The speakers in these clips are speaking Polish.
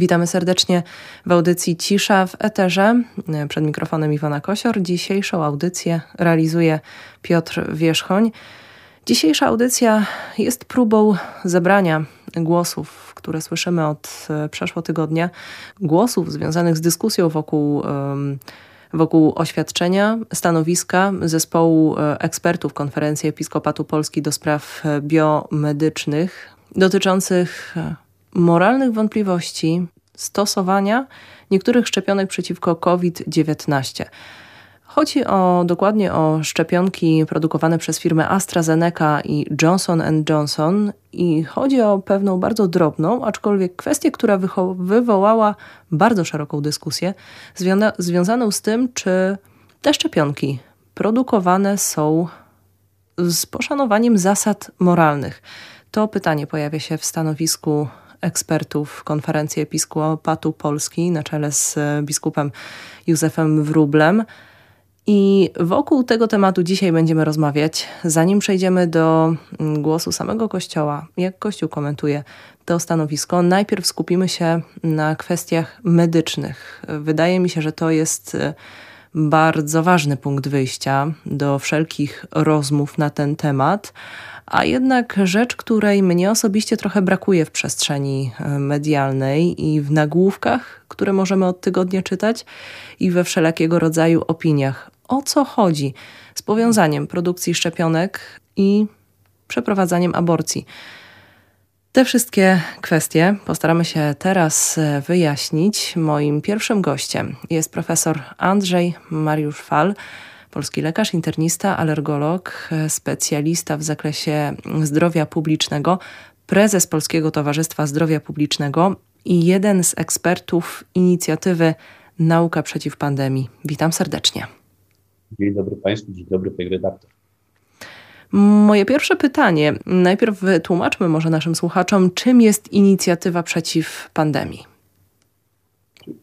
Witamy serdecznie w audycji Cisza w Eterze. Przed mikrofonem Iwona Kosior. Dzisiejszą audycję realizuje Piotr Wierzchoń. Dzisiejsza audycja jest próbą zebrania głosów, które słyszymy od e, przeszło tygodnia, głosów związanych z dyskusją wokół, wokół oświadczenia, stanowiska zespołu e, ekspertów Konferencji Episkopatu Polski do spraw e, biomedycznych dotyczących moralnych wątpliwości stosowania niektórych szczepionek przeciwko COVID-19. Chodzi o, dokładnie o szczepionki produkowane przez firmy AstraZeneca i Johnson Johnson i chodzi o pewną bardzo drobną, aczkolwiek kwestię, która wywołała bardzo szeroką dyskusję, zwią związaną z tym, czy te szczepionki produkowane są z poszanowaniem zasad moralnych. To pytanie pojawia się w stanowisku ekspertów Konferencji Episkopatu Polski na czele z biskupem Józefem Wróblem. I wokół tego tematu dzisiaj będziemy rozmawiać. Zanim przejdziemy do mm, głosu samego Kościoła, jak Kościół komentuje to stanowisko, najpierw skupimy się na kwestiach medycznych. Wydaje mi się, że to jest e, bardzo ważny punkt wyjścia do wszelkich rozmów na ten temat, a jednak rzecz, której mnie osobiście trochę brakuje w przestrzeni e, medialnej i w nagłówkach, które możemy od tygodnia czytać, i we wszelakiego rodzaju opiniach. O co chodzi z powiązaniem produkcji szczepionek i przeprowadzaniem aborcji? Te wszystkie kwestie postaramy się teraz e, wyjaśnić. Moim pierwszym gościem jest profesor Andrzej Mariusz Fal polski lekarz, internista, alergolog, specjalista w zakresie zdrowia publicznego, prezes Polskiego Towarzystwa Zdrowia Publicznego i jeden z ekspertów inicjatywy Nauka przeciw pandemii. Witam serdecznie. Dzień dobry Państwu, dzień dobry Pani redaktor. Moje pierwsze pytanie, najpierw wytłumaczmy może naszym słuchaczom, czym jest inicjatywa przeciw pandemii.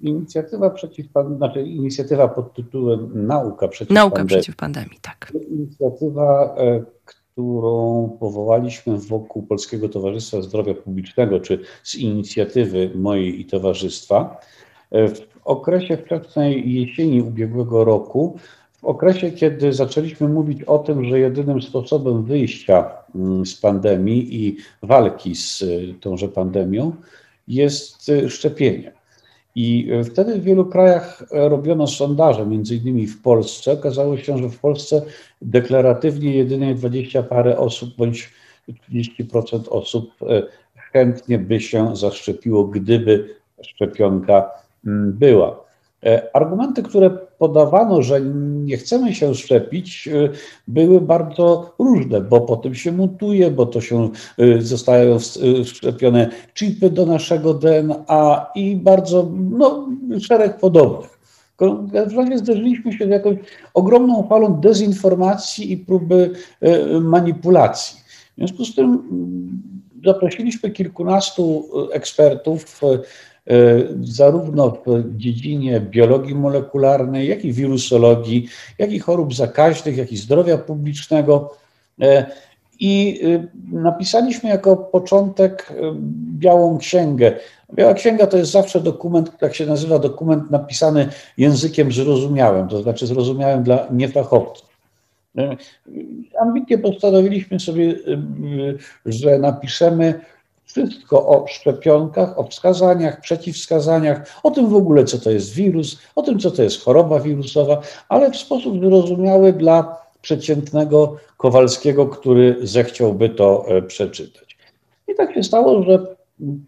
Inicjatywa przeciw znaczy inicjatywa pod tytułem Nauka przeciw Nauka pandemii. przeciw pandemii, tak. Inicjatywa, e, którą powołaliśmy wokół Polskiego Towarzystwa Zdrowia Publicznego, czy z inicjatywy mojej i towarzystwa. E, w okresie wczesnej jesieni ubiegłego roku, w okresie, kiedy zaczęliśmy mówić o tym, że jedynym sposobem wyjścia mm, z pandemii i walki z e, tąże pandemią jest szczepienie. I e, wtedy w wielu krajach e, robiono sondaże, między innymi w Polsce. Okazało się, że w Polsce deklaratywnie jedynie 20 parę osób bądź 30% osób e, chętnie by się zaszczepiło, gdyby szczepionka mm, była. E, argumenty, które podawano, że nie chcemy się szczepić, e, były bardzo różne, bo potem się mutuje, bo to się e, zostają wszczepione chipy do naszego DNA i bardzo no, szereg podobnych. W razie zderzyliśmy się z jakąś ogromną falą dezinformacji i próby manipulacji. W związku z tym mm, zaprosiliśmy kilkunastu ekspertów, zarówno w dziedzinie biologii molekularnej, jak i wirusologii, jak i chorób zakaźnych, jak i zdrowia publicznego. E, I e, napisaliśmy jako początek Białą Księgę. Biała Księga to jest zawsze dokument, jak się nazywa, dokument napisany językiem zrozumiałym, to znaczy zrozumiałym dla niefachowców. Ambitnie postanowiliśmy sobie, że napiszemy wszystko o szczepionkach, o wskazaniach, przeciwwskazaniach, o tym w ogóle, co to jest wirus, o tym, co to jest choroba wirusowa, ale w sposób zrozumiały dla przeciętnego Kowalskiego, który zechciałby to e, przeczytać. I tak się stało, że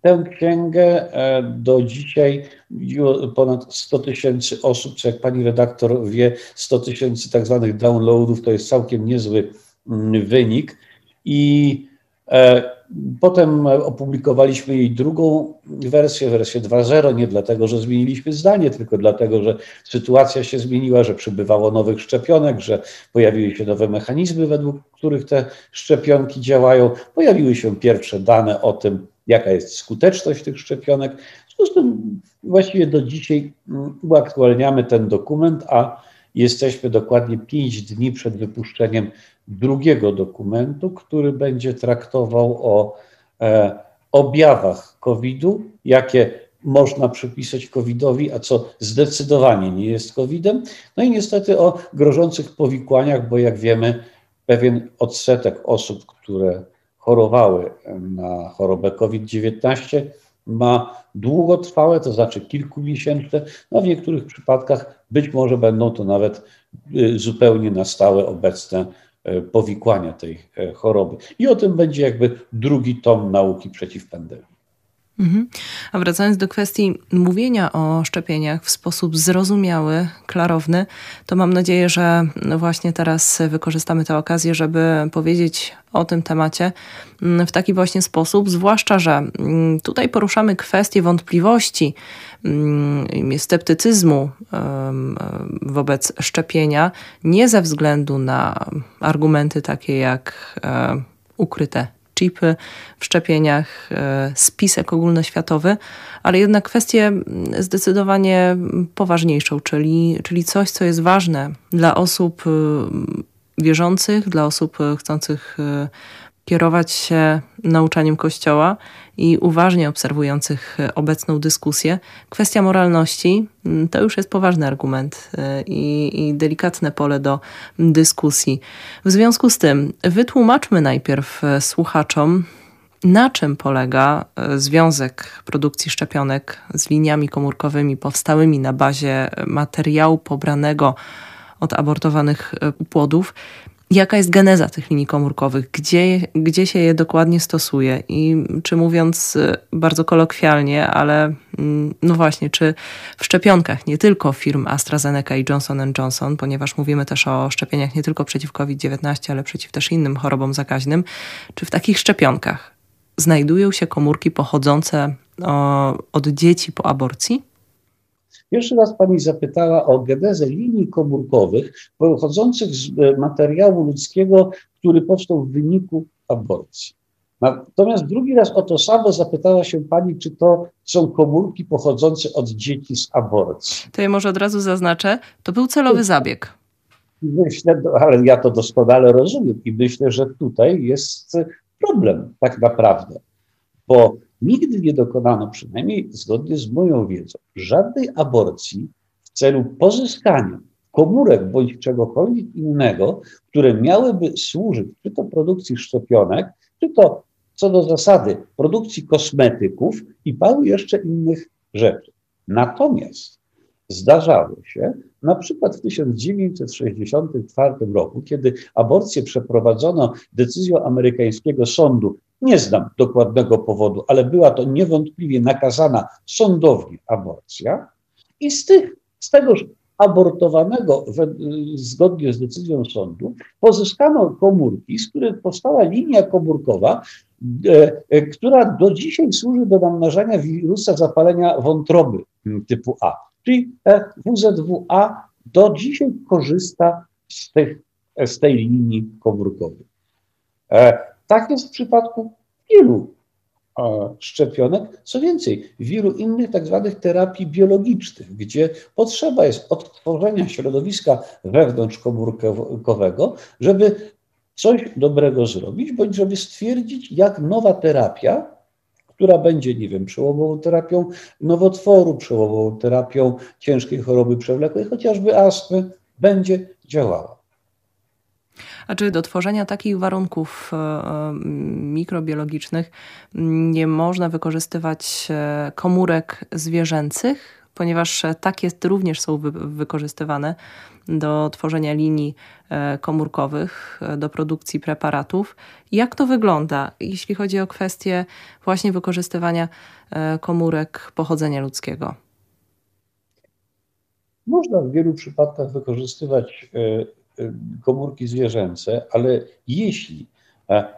tę księgę e, do dzisiaj ponad 100 tysięcy osób, czy jak pani redaktor wie, 100 tysięcy tak zwanych downloadów, to jest całkiem niezły mm, wynik. I e, Potem opublikowaliśmy jej drugą wersję, wersję 2.0, nie dlatego, że zmieniliśmy zdanie, tylko dlatego, że sytuacja się zmieniła, że przybywało nowych szczepionek, że pojawiły się nowe mechanizmy, według których te szczepionki działają. Pojawiły się pierwsze dane o tym, jaka jest skuteczność tych szczepionek. W związku z tym właściwie do dzisiaj uaktualniamy ten dokument, a jesteśmy dokładnie 5 dni przed wypuszczeniem drugiego dokumentu, który będzie traktował o e, objawach COVID-u, jakie można przypisać COVID-owi, a co zdecydowanie nie jest COVID-em. No i niestety o grożących powikłaniach, bo jak wiemy, pewien odsetek osób, które chorowały na chorobę COVID-19, ma długotrwałe, to znaczy kilkumiesięczne, no w niektórych przypadkach być może będą to nawet y, zupełnie na stałe obecne y, powikłania tej y, choroby. I o tym będzie jakby drugi tom nauki przeciw pandemii. Mhm. A wracając do kwestii mówienia o szczepieniach w sposób zrozumiały, klarowny, to mam nadzieję, że właśnie teraz wykorzystamy tę okazję, żeby powiedzieć o tym temacie mm, w taki właśnie sposób, zwłaszcza, że mm, tutaj poruszamy kwestie wątpliwości, mm, sceptycyzmu wobec szczepienia, nie ze względu na argumenty takie jak e, ukryte chipy w szczepieniach, e, spisek ogólnoświatowy, ale jednak kwestię zdecydowanie poważniejszą, czyli, czyli coś, co jest ważne dla osób e, wierzących, dla osób e, chcących kierować się nauczaniem Kościoła i uważnie obserwujących obecną dyskusję. Kwestia moralności mm, to już jest poważny argument y, i, i, delikatne pole do dyskusji. W związku z tym wytłumaczmy najpierw y, słuchaczom, na czym polega związek produkcji szczepionek z liniami komórkowymi powstałymi na bazie materiału pobranego od abortowanych płodów jaka jest geneza tych linii komórkowych, gdzie, gdzie się je dokładnie stosuje i czy mówiąc y, bardzo kolokwialnie, ale mm, no właśnie, czy w szczepionkach nie tylko firm AstraZeneca i Johnson Johnson, ponieważ mówimy też o szczepieniach nie tylko przeciw COVID-19, ale przeciw też innym chorobom zakaźnym, czy w takich szczepionkach znajdują się komórki pochodzące od dzieci po aborcji? Jeszcze raz Pani zapytała o genezę linii komórkowych pochodzących z e, materiału ludzkiego, który powstał w wyniku aborcji. Natomiast drugi raz o to samo zapytała się Pani, czy to są komórki pochodzące od dzieci z aborcji. To ja może od razu zaznaczę, to był celowy zabieg. Myślę, ale ja to doskonale rozumiem i myślę, że tutaj jest problem tak naprawdę, bo Nigdy nie dokonano, przynajmniej zgodnie z moją wiedzą, żadnej aborcji w celu pozyskania komórek bądź czegokolwiek innego, które miałyby służyć czy to produkcji szczepionek, czy to co do zasady produkcji kosmetyków i paru jeszcze innych rzeczy. Natomiast zdarzało się, na przykład w 1964 roku, kiedy aborcję przeprowadzono decyzją amerykańskiego sądu nie znam dokładnego powodu, ale była to niewątpliwie nakazana sądownie aborcja i z, tych, z tegoż abortowanego we, zgodnie z decyzją sądu pozyskano komórki, z których powstała linia komórkowa, e, e, która do dzisiaj służy do namnażania wirusa zapalenia wątroby typu A. Czyli e, WZWA do dzisiaj korzysta z, tych, z tej linii komórkowej. E, tak jest w przypadku wielu szczepionek. Co więcej, wielu innych tak zwanych terapii biologicznych, gdzie potrzeba jest odtworzenia środowiska wewnątrzkomórkowego, żeby coś dobrego zrobić, bądź żeby stwierdzić, jak nowa terapia, która będzie, nie wiem, przełomową terapią nowotworu, przełomową terapią ciężkiej choroby przewlekłej, chociażby astmy, będzie działała. A czy do tworzenia takich warunków e, e, mikrobiologicznych nie można wykorzystywać e, komórek zwierzęcych, ponieważ takie również są wykorzystywane do tworzenia linii komórkowych, do produkcji preparatów. Jak to wygląda, jeśli chodzi o kwestię właśnie wykorzystywania komórek pochodzenia ludzkiego? Można w wielu przypadkach wykorzystywać komórki zwierzęce, ale jeśli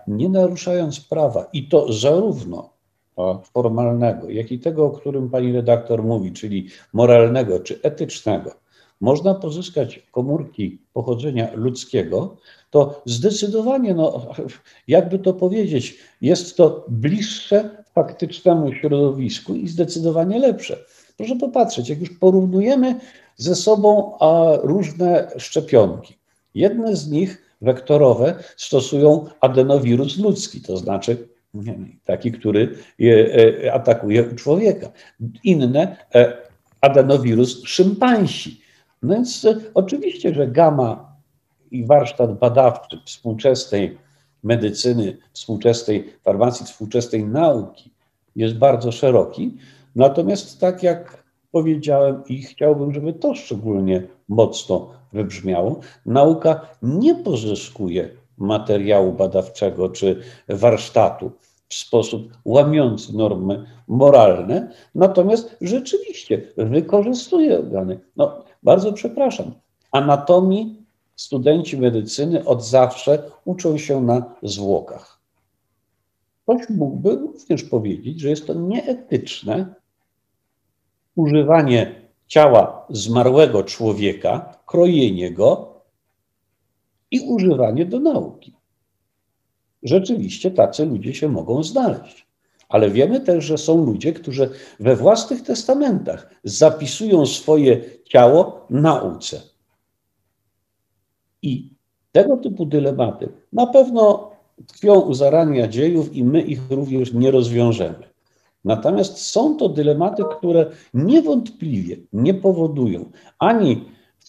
nie naruszając prawa, i to zarówno formalnego, jak i tego, o którym pani redaktor mówi, czyli moralnego czy etycznego, można pozyskać komórki pochodzenia ludzkiego, to zdecydowanie, no, jakby to powiedzieć, jest to bliższe faktycznemu środowisku i zdecydowanie lepsze. Proszę popatrzeć, jak już porównujemy ze sobą różne szczepionki, Jedne z nich, wektorowe, stosują adenowirus ludzki, to znaczy taki, który atakuje człowieka. Inne adenowirus szympansi. No więc oczywiście, że gama i warsztat badawczy współczesnej medycyny, współczesnej farmacji, współczesnej nauki jest bardzo szeroki. Natomiast tak jak powiedziałem i chciałbym, żeby to szczególnie mocno wybrzmiało, nauka nie pozyskuje materiału badawczego czy warsztatu w sposób łamiący normy moralne, natomiast rzeczywiście wykorzystuje organy. No, bardzo przepraszam. Anatomii studenci medycyny od zawsze uczą się na zwłokach. Ktoś mógłby również powiedzieć, że jest to nieetyczne używanie ciała zmarłego człowieka, krojenie go i używanie do nauki. Rzeczywiście tacy ludzie się mogą znaleźć. Ale wiemy też, że są ludzie, którzy we własnych testamentach zapisują swoje ciało nauce. I tego typu dylematy na pewno tkwią u zarania dziejów i my ich również nie rozwiążemy. Natomiast są to dylematy, które niewątpliwie nie powodują ani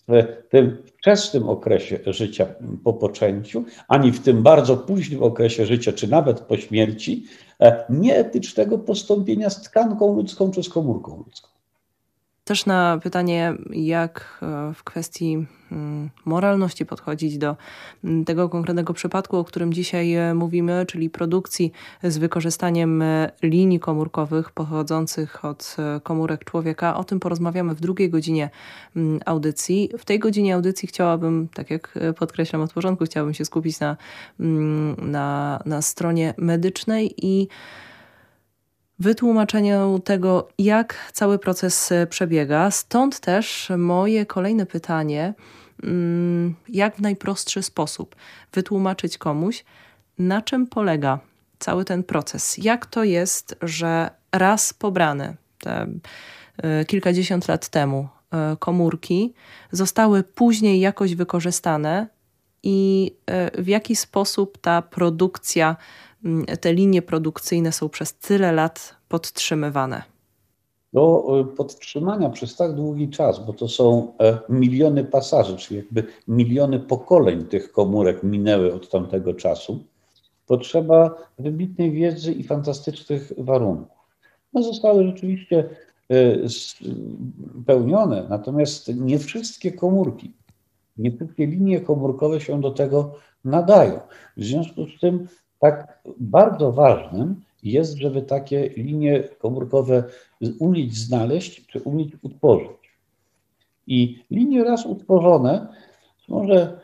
w tym wczesnym okresie życia po poczęciu, ani w tym bardzo późnym okresie życia, czy nawet po śmierci, e, nieetycznego postąpienia z tkanką ludzką czy z komórką ludzką. Też na pytanie, jak e, w kwestii mm, moralności podchodzić do mm, tego konkretnego przypadku, o którym dzisiaj e, mówimy, czyli produkcji z wykorzystaniem e, linii komórkowych pochodzących od komórek człowieka. O tym porozmawiamy w drugiej godzinie mm, audycji. W tej godzinie audycji chciałabym, tak jak podkreślam od początku, chciałabym się skupić na, na, na stronie medycznej i wytłumaczeniu tego, jak cały proces e, przebiega. Stąd też moje kolejne pytanie, mm, jak w najprostszy sposób wytłumaczyć komuś, na czym polega cały ten proces. Jak to jest, że raz pobrane te e, kilkadziesiąt lat temu e, komórki zostały później jakoś wykorzystane i w jaki sposób ta produkcja te linie produkcyjne są przez tyle lat podtrzymywane? Do e, podtrzymania przez tak długi czas, bo to są e, miliony pasaży, czyli jakby miliony pokoleń tych komórek minęły od tamtego czasu, potrzeba wybitnej wiedzy i fantastycznych warunków. No, zostały rzeczywiście e, spełnione, natomiast nie wszystkie komórki, nie wszystkie linie komórkowe się do tego nadają. W związku z tym tak bardzo ważnym jest, żeby takie linie komórkowe umieć znaleźć czy umieć utworzyć. I linie raz utworzone, może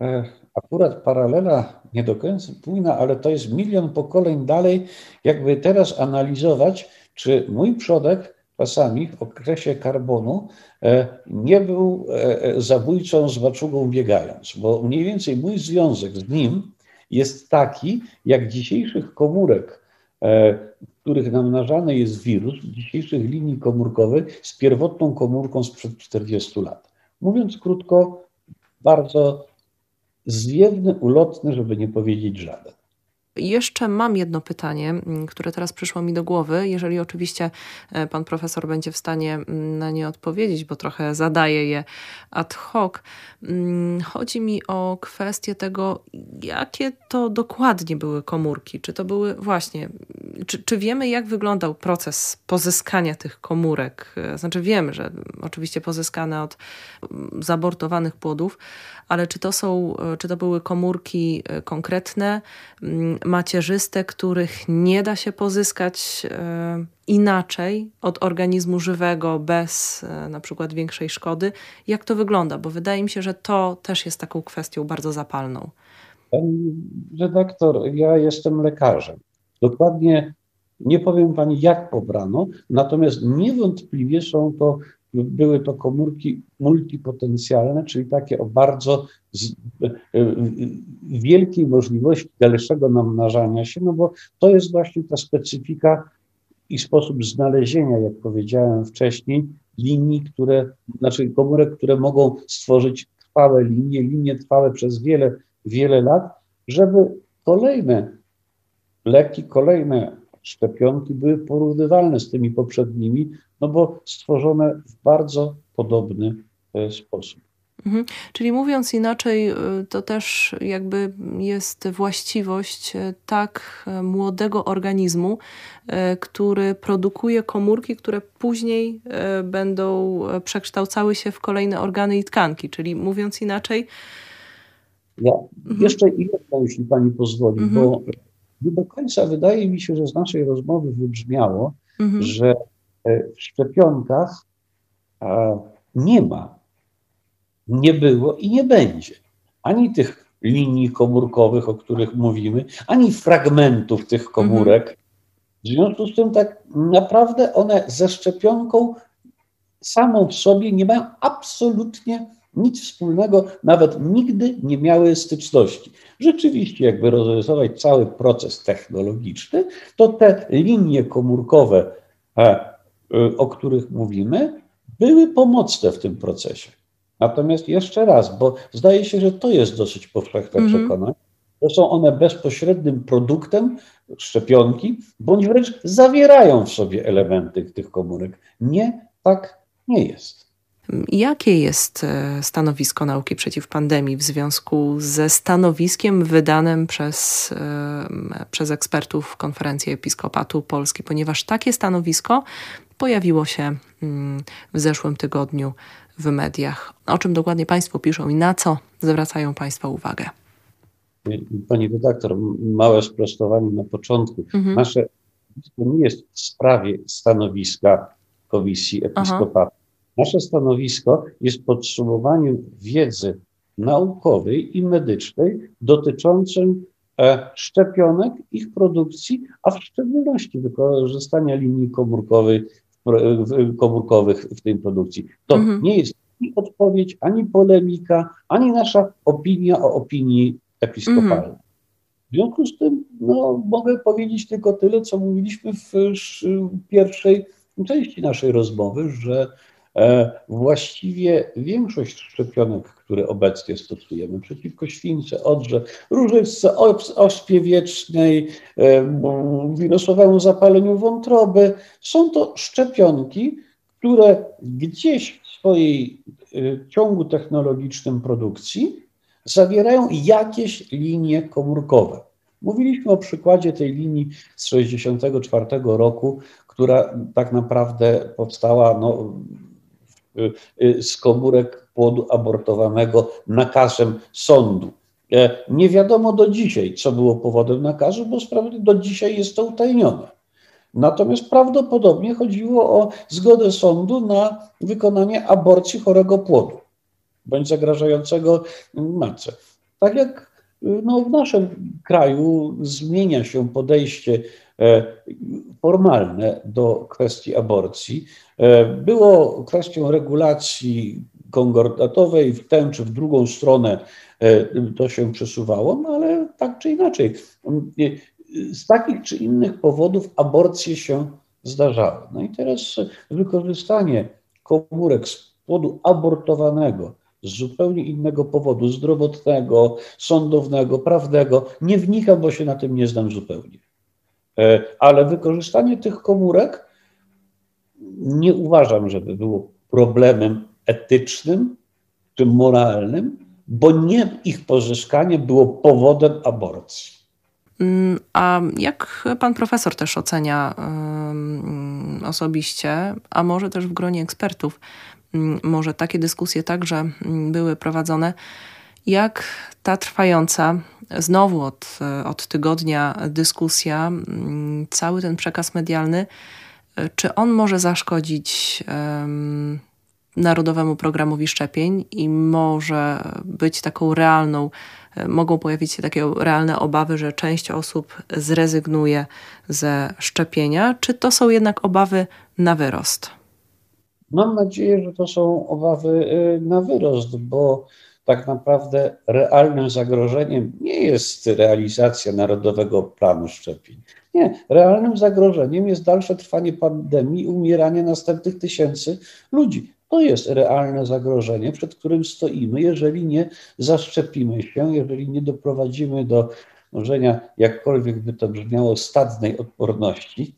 e, akurat paralela nie do końca płyna, ale to jest milion pokoleń dalej, jakby teraz analizować, czy mój przodek czasami w okresie karbonu e, nie był e, zabójcą z maczugą biegając, bo mniej więcej mój związek z nim jest taki, jak dzisiejszych komórek, e, których namnażany jest wirus, dzisiejszych linii komórkowych z pierwotną komórką sprzed 40 lat. Mówiąc krótko, bardzo zwiewny, ulotny, żeby nie powiedzieć żaden. Jeszcze mam jedno pytanie, mm, które teraz przyszło mi do głowy. Jeżeli oczywiście e, pan profesor będzie w stanie mm, na nie odpowiedzieć, bo trochę zadaję je ad hoc. Mm, chodzi mi o kwestię tego, jakie to dokładnie były komórki. Czy to były właśnie, czy, czy wiemy, jak wyglądał proces pozyskania tych komórek? E, znaczy, wiemy, że oczywiście pozyskane od zabortowanych płodów, ale czy to są, e, czy to były komórki konkretne? macierzyste, których nie da się pozyskać e, inaczej od organizmu żywego bez e, na przykład większej szkody. Jak to wygląda? Bo wydaje mi się, że to też jest taką kwestią bardzo zapalną. Pani redaktor, ja jestem lekarzem. Dokładnie nie powiem pani, jak pobrano, natomiast niewątpliwie są to były to komórki multipotencjalne, czyli takie o bardzo z, e, wielkiej możliwości dalszego namnażania się, no bo to jest właśnie ta specyfika i sposób znalezienia, jak powiedziałem wcześniej, linii, które, znaczy komórek, które mogą stworzyć trwałe linie, linie trwałe przez wiele, wiele lat, żeby kolejne leki, kolejne szczepionki były porównywalne z tymi poprzednimi, no bo stworzone w bardzo podobny e, sposób. Mhm. Czyli mówiąc inaczej, y, to też jakby jest właściwość y, tak młodego organizmu, który produkuje komórki, które później będą przekształcały się w kolejne organy i tkanki. Czyli mówiąc inaczej. Ja mhm. jeszcze jedno, jeśli pani pozwoli, mhm. bo nie do końca wydaje mi się, że z naszej rozmowy wybrzmiało, mhm. że e, w szczepionkach nie ma nie było i nie będzie ani tych linii komórkowych, o których mówimy, ani fragmentów tych komórek. Mhm. W związku z tym, tak naprawdę one ze szczepionką samą w sobie nie mają absolutnie nic wspólnego, nawet nigdy nie miały styczności. Rzeczywiście, jakby rozrysować cały proces technologiczny, to te linie komórkowe, e, e, o których mówimy, były pomocne w tym procesie. Natomiast jeszcze raz, bo zdaje się, że to jest dosyć powszechne mm -hmm. przekonanie, że są one bezpośrednim produktem szczepionki, bądź wręcz zawierają w sobie elementy tych komórek. Nie, tak nie jest. Jakie jest e, stanowisko nauki przeciw pandemii w związku ze stanowiskiem wydanym przez, e, przez ekspertów Konferencji Episkopatu Polski, ponieważ takie stanowisko pojawiło się mm, w zeszłym tygodniu w mediach. O czym dokładnie Państwo piszą i na co zwracają Państwo uwagę? Pani redaktor, małe sprostowanie na początku. Mhm. Nasze to nie jest w sprawie stanowiska Komisji Episkopatu. Nasze stanowisko jest podsumowaniem wiedzy naukowej i medycznej dotyczącym e, szczepionek, ich produkcji, a w szczególności wykorzystania linii komórkowej komórkowych w tej produkcji. To mhm. nie jest ani odpowiedź, ani polemika, ani nasza opinia o opinii episkopalnej. Mhm. W związku z tym no, mogę powiedzieć tylko tyle, co mówiliśmy w pierwszej części naszej rozmowy, że właściwie większość szczepionek, które obecnie stosujemy przeciwko śwince, odrze, różyczce, ospie wiecznej, e, wirusowemu zapaleniu wątroby, są to szczepionki, które gdzieś w swojej e, ciągu technologicznym produkcji zawierają jakieś linie komórkowe. Mówiliśmy o przykładzie tej linii z 1964 roku, która tak naprawdę powstała no, z komórek płodu abortowanego nakazem sądu. E, nie wiadomo do dzisiaj, co było powodem nakazu, bo do dzisiaj jest to utajnione. Natomiast prawdopodobnie chodziło o zgodę sądu na wykonanie aborcji chorego płodu bądź zagrażającego matce. Tak jak y, no, w naszym kraju zmienia się podejście formalne do kwestii aborcji. E, było kwestią regulacji kongordatowej w tę czy w drugą stronę e, to się przesuwało, no ale tak czy inaczej. Z takich czy innych powodów aborcje się zdarzały. No i teraz wykorzystanie komórek z płodu abortowanego z zupełnie innego powodu, zdrowotnego, sądownego, prawnego, nie wnikam, bo się na tym nie znam zupełnie. E, ale wykorzystanie tych komórek nie uważam, żeby było problemem etycznym czy moralnym, bo nie ich pozyskanie było powodem aborcji. Mm, a jak pan profesor też ocenia um, osobiście, a może też w gronie ekspertów, um, może takie dyskusje także były prowadzone, jak ta trwająca znowu od, od tygodnia dyskusja, mm, cały ten przekaz medialny, czy on może zaszkodzić um, Narodowemu Programowi Szczepień i może być taką realną, mogą pojawić się takie realne obawy, że część osób zrezygnuje ze szczepienia, czy to są jednak obawy na wyrost? Mam nadzieję, że to są obawy y, na wyrost, bo tak naprawdę realnym zagrożeniem nie jest realizacja Narodowego Planu Szczepień. Nie, realnym zagrożeniem jest dalsze trwanie pandemii umieranie następnych tysięcy ludzi. To jest realne zagrożenie, przed którym stoimy, jeżeli nie zaszczepimy się, jeżeli nie doprowadzimy do dążenia, jakkolwiek by to brzmiało, stadnej odporności,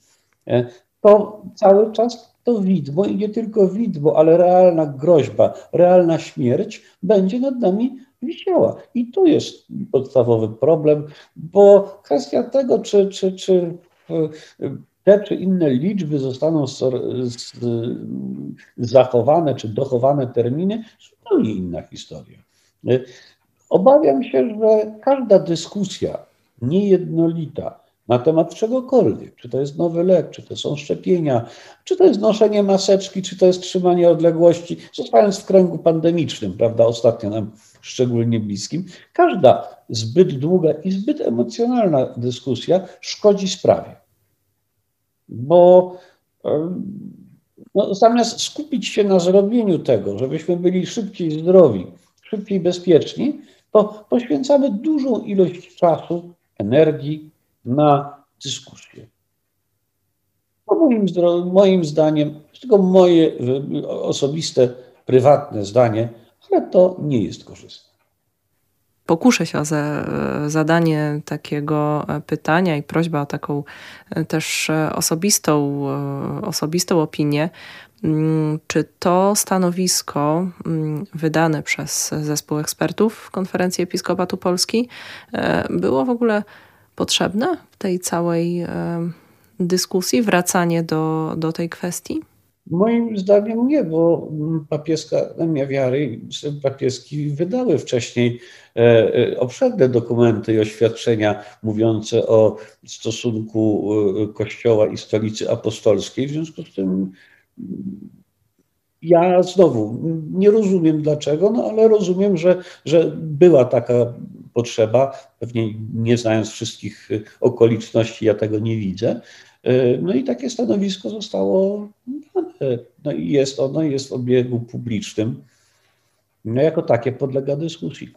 e, to cały czas to widmo i nie tylko widmo, ale realna groźba, realna śmierć będzie nad nami wisiała. I tu jest podstawowy problem, bo kwestia tego, czy, czy, czy te czy inne liczby zostaną zachowane czy dochowane terminy, zupełnie inna historia. Obawiam się, że każda dyskusja niejednolita na temat czegokolwiek, czy to jest nowy lek, czy to są szczepienia, czy to jest noszenie maseczki, czy to jest trzymanie odległości, zostając w kręgu pandemicznym, prawda, ostatnio nam szczególnie bliskim, każda zbyt długa i zbyt emocjonalna dyskusja szkodzi sprawie. Bo no, zamiast skupić się na zrobieniu tego, żebyśmy byli szybciej zdrowi, szybciej bezpieczni, to poświęcamy dużą ilość czasu, energii na dyskusję. To moim, moim zdaniem, tylko moje osobiste, prywatne zdanie, ale to nie jest korzystne. Pokuszę się o zadanie takiego pytania i prośba o taką e, też e, osobistą, e, osobistą opinię. Mm, czy to stanowisko mm, wydane przez zespół ekspertów w Konferencji Episkopatu Polski było w ogóle potrzebne w tej całej dyskusji, wracanie do, do tej kwestii? Moim zdaniem nie, bo papieska Akademia Wiary i papieski wydały wcześniej e, e, obszerne dokumenty i oświadczenia mówiące o stosunku e, Kościoła i stolicy apostolskiej. W związku z tym ja znowu nie rozumiem dlaczego, no ale rozumiem, że, że była taka potrzeba, pewnie nie znając wszystkich okoliczności, ja tego nie widzę. No i takie stanowisko zostało dane. No i jest ono, jest w obiegu publicznym. No jako takie podlega dyskusji.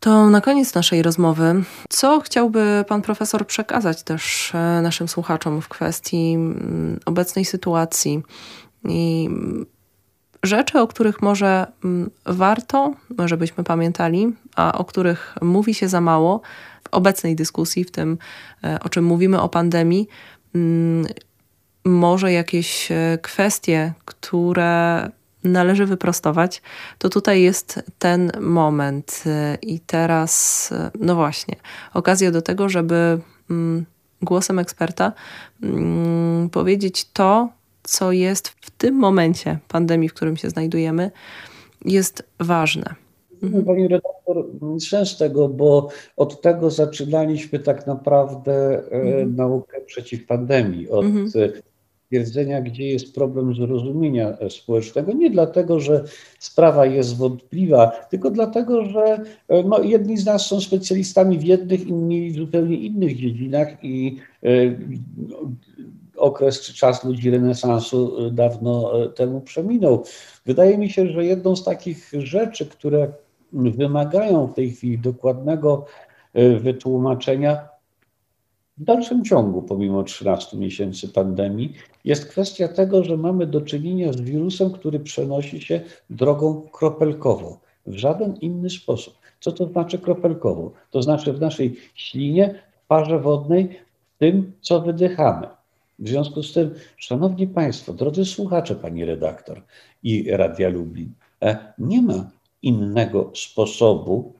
To na koniec naszej rozmowy, co chciałby pan profesor przekazać też e, naszym słuchaczom w kwestii mm, obecnej sytuacji i rzeczy, o których może mm, warto, żebyśmy pamiętali, a o których mówi się za mało w obecnej dyskusji, w tym, e, o czym mówimy o pandemii, mm, może jakieś e, kwestie, które należy wyprostować, to tutaj jest ten moment. E, i teraz, no właśnie, okazja do tego, żeby mm, głosem eksperta powiedzieć to, co jest w tym momencie pandemii, w którym się znajdujemy, jest ważne. Mhm. Pani redaktor, sens tego, bo od tego zaczynaliśmy tak naprawdę e, mhm. naukę przeciw pandemii, od mhm. twierdzenia, gdzie jest problem zrozumienia społecznego. Nie dlatego, że sprawa jest wątpliwa, tylko dlatego, że e, no, jedni z nas są specjalistami w jednych, inni w zupełnie innych dziedzinach i e, okres czy czas ludzi renesansu y, dawno y, temu przeminął. Wydaje mi się, że jedną z takich rzeczy, które wymagają w tej chwili dokładnego y, wytłumaczenia w dalszym ciągu, pomimo 13 miesięcy pandemii, jest kwestia tego, że mamy do czynienia z wirusem, który przenosi się drogą kropelkową, w żaden inny sposób. Co to znaczy kropelkową? To znaczy w naszej ślinie, w parze wodnej, w tym, co wydychamy. W związku z tym, Szanowni Państwo, drodzy słuchacze, Pani redaktor i Radia Lublin, e, nie ma innego sposobu,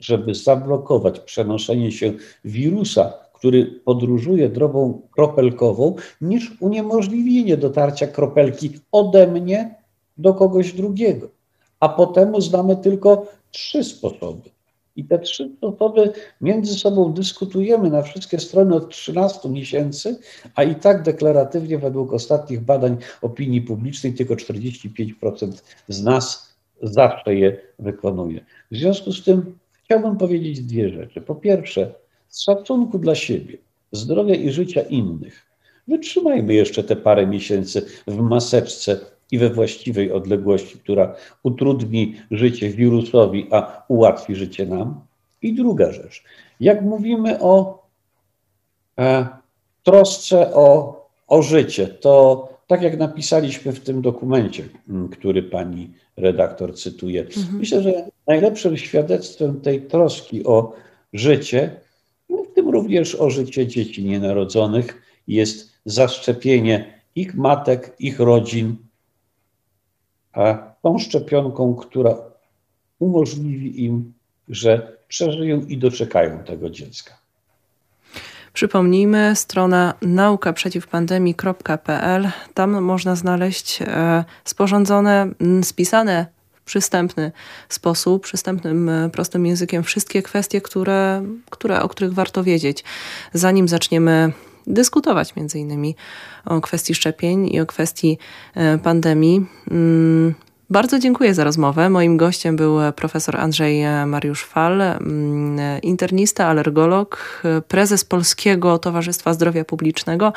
żeby zablokować przenoszenie się wirusa, który podróżuje drogą kropelkową, niż uniemożliwienie dotarcia kropelki ode mnie do kogoś drugiego. A potem znamy tylko trzy sposoby. I te trzy osoby między sobą dyskutujemy na wszystkie strony od 13 miesięcy, a i tak deklaratywnie według ostatnich badań opinii publicznej tylko 45% z nas zawsze je wykonuje. W związku z tym chciałbym powiedzieć dwie rzeczy. Po pierwsze, z szacunku dla siebie, zdrowia i życia innych, wytrzymajmy jeszcze te parę miesięcy w maseczce i we właściwej odległości, która utrudni życie wirusowi, a ułatwi życie nam. I druga rzecz, jak mówimy o e, trosce o, o życie, to tak jak napisaliśmy w tym dokumencie, który pani redaktor cytuje, mhm. myślę, że najlepszym świadectwem tej troski o życie w tym również o życie dzieci nienarodzonych, jest zaszczepienie ich matek, ich rodzin, tą szczepionką, która umożliwi im, że przeżyją i doczekają tego dziecka. Przypomnijmy, strona naukaprzeciwpandemii.pl. Tam można znaleźć e, sporządzone, spisane w przystępny sposób, przystępnym, e, prostym językiem wszystkie kwestie, które, które, o których warto wiedzieć, zanim zaczniemy dyskutować między innymi o kwestii szczepień i o kwestii e, pandemii. Mm, bardzo dziękuję za rozmowę. Moim gościem był profesor Andrzej Mariusz Fal, mm, internista, alergolog, prezes Polskiego Towarzystwa Zdrowia Publicznego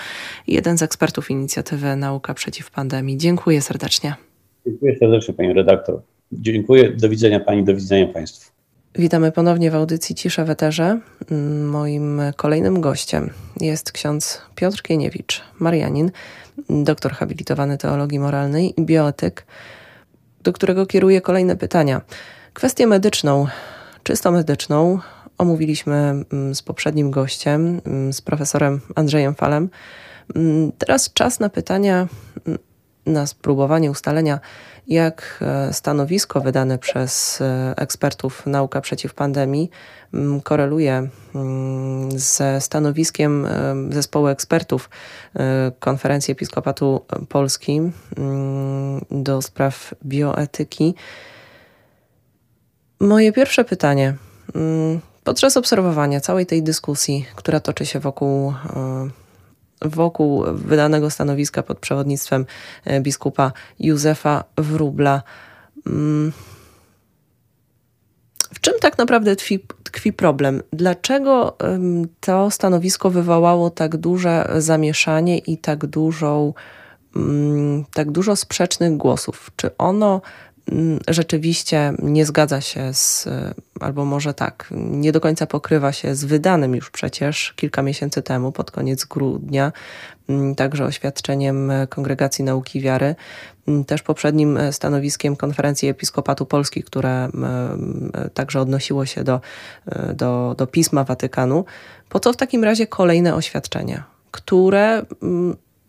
i jeden z ekspertów inicjatywy Nauka przeciw pandemii. Dziękuję serdecznie. Dziękuję serdecznie pani redaktor. Dziękuję. Do widzenia pani, do widzenia państwu. Witamy ponownie w audycji Cisza w Eterze. Moim kolejnym gościem jest ksiądz Piotr Kieniewicz, Marianin, doktor habilitowany teologii moralnej i bioetyk do którego kieruję kolejne pytania. Kwestię medyczną, czysto medyczną, omówiliśmy mm, z poprzednim gościem, mm, z profesorem Andrzejem Falem. Mm, teraz czas na pytania, na spróbowanie ustalenia, jak e, stanowisko wydane przez e, ekspertów nauka przeciw pandemii koreluje ze stanowiskiem e, zespołu ekspertów Konferencji Episkopatu Polski do spraw bioetyki. Moje pierwsze pytanie. Podczas obserwowania całej tej dyskusji, która toczy się wokół wokół wydanego stanowiska pod przewodnictwem e, biskupa Józefa Wróbla. Mm. W czym tak naprawdę tkwi, tkwi problem? Dlaczego to stanowisko wywołało tak duże zamieszanie i tak dużą, mm, tak dużo sprzecznych głosów? Czy ono rzeczywiście nie zgadza się z, albo może tak, nie do końca pokrywa się z wydanym już przecież kilka miesięcy temu, pod koniec grudnia, mm, także oświadczeniem Kongregacji Nauki Wiary, mm, też poprzednim stanowiskiem Konferencji Episkopatu Polski, które także odnosiło się do, do, do pisma Watykanu. Po co w takim razie kolejne oświadczenia, które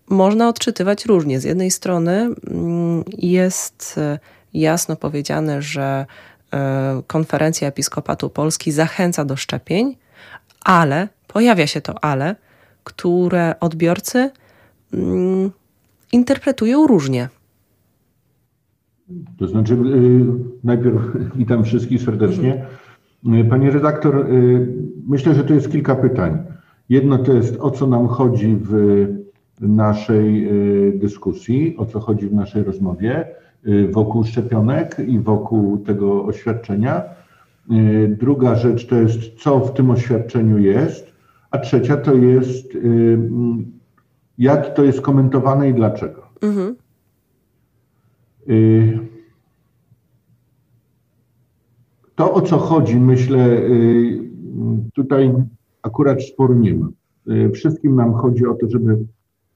można odczytywać różnie. Z jednej strony jest jasno powiedziane, że e, konferencja Episkopatu Polski zachęca do szczepień, ale pojawia się to ale, które odbiorcy mm, interpretują różnie. To znaczy, y, najpierw witam wszystkich serdecznie. Mhm. Panie redaktor, y, myślę, że to jest kilka pytań. Jedno to jest, o co nam chodzi w naszej dyskusji, o co chodzi w naszej rozmowie. Y, wokół szczepionek i wokół tego oświadczenia. Y, druga rzecz to jest, co w tym oświadczeniu jest, a trzecia to jest, y, jak to jest komentowane i dlaczego. Mhm. To, o co chodzi, myślę, tutaj akurat sporu nie ma. Wszystkim nam chodzi o to, żeby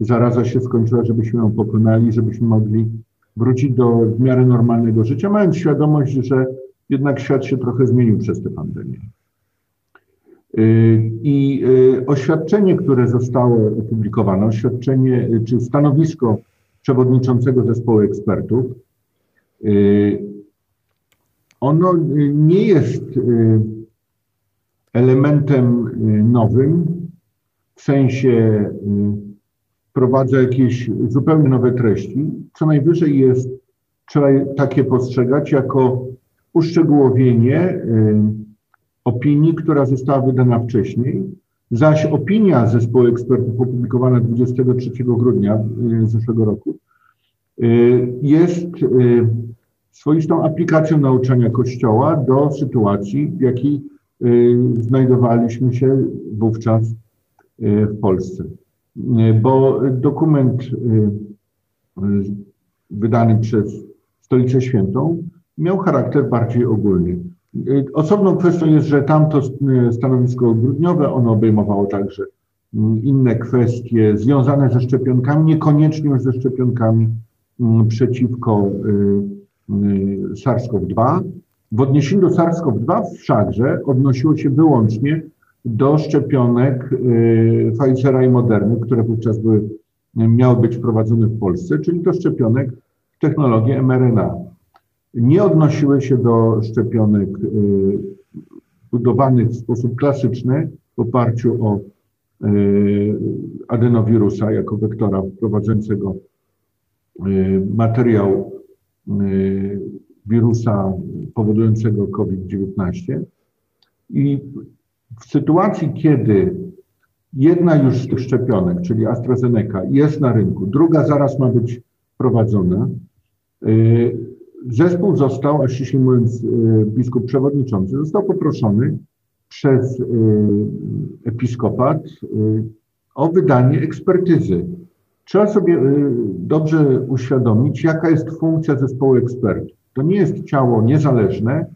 zaraza się skończyła, żebyśmy ją pokonali, żebyśmy mogli wrócić do w miarę normalnego życia, mając świadomość, że jednak świat się trochę zmienił przez tę pandemię. Y, I y, oświadczenie, które zostało opublikowane, oświadczenie y, czy stanowisko przewodniczącego zespołu ekspertów, ono nie jest elementem nowym w sensie wprowadza jakieś zupełnie nowe treści. Co najwyżej jest, trzeba takie postrzegać jako uszczegółowienie y, opinii, która została wydana wcześniej, zaś opinia zespołu ekspertów opublikowana 23 grudnia y, zeszłego roku y, jest swoistą aplikacją nauczania Kościoła do sytuacji, w jakiej znajdowaliśmy się wówczas w Polsce. Bo dokument wydany przez Stolicę Świętą miał charakter bardziej ogólny. Y, osobną kwestią jest, że tamto stanowisko grudniowe, ono obejmowało także mm, inne kwestie związane ze szczepionkami, niekoniecznie już ze szczepionkami mm, przeciwko SARS-CoV-2. W odniesieniu do SARS-CoV-2 wszakże odnosiło się wyłącznie do szczepionek Pfizera i Moderny, które wówczas były, miały być wprowadzone w Polsce, czyli do szczepionek w technologii mRNA. Nie odnosiły się do szczepionek budowanych w sposób klasyczny w oparciu o adenowirusa jako wektora wprowadzającego materiał wirusa powodującego COVID-19. I w sytuacji, kiedy jedna już z tych szczepionek, czyli AstraZeneca, jest na rynku, druga zaraz ma być prowadzona, y, zespół został, a ściśle mówiąc y, biskup przewodniczący, został poproszony przez y, episkopat o wydanie ekspertyzy. Trzeba sobie dobrze uświadomić, jaka jest funkcja zespołu ekspertów. To nie jest ciało niezależne,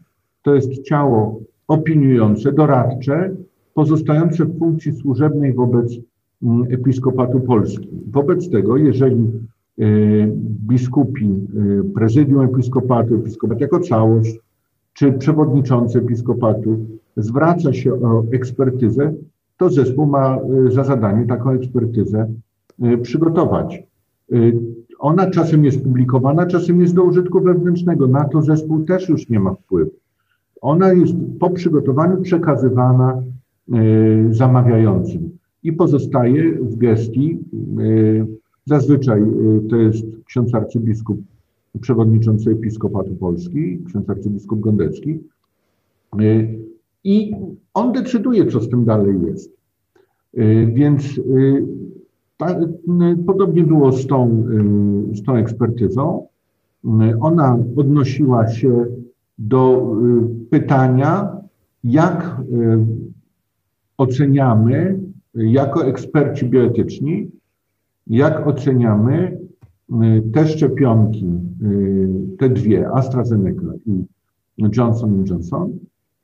to jest ciało opiniujące, doradcze, pozostające w funkcji służebnej wobec mm, Episkopatu Polski. Wobec tego, jeżeli e, biskupi, e, prezydium episkopatu, episkopat jako całość, czy przewodniczący episkopatu zwraca się o ekspertyzę, to zespół ma e, za zadanie taką ekspertyzę przygotować. Ona czasem jest publikowana, czasem jest do użytku wewnętrznego. Na to zespół też już nie ma wpływu. Ona jest po przygotowaniu przekazywana zamawiającym i pozostaje w gestii. Y, zazwyczaj y, to jest ksiądz arcybiskup, przewodniczący Episkopatu Polski, ksiądz arcybiskup Gondecki. I on decyduje, co z tym dalej jest. Więc ta, podobnie było z tą, z tą ekspertyzą. Ona odnosiła się do pytania, jak oceniamy jako eksperci bioetyczni, jak oceniamy te szczepionki, te dwie, AstraZeneca i Johnson Johnson,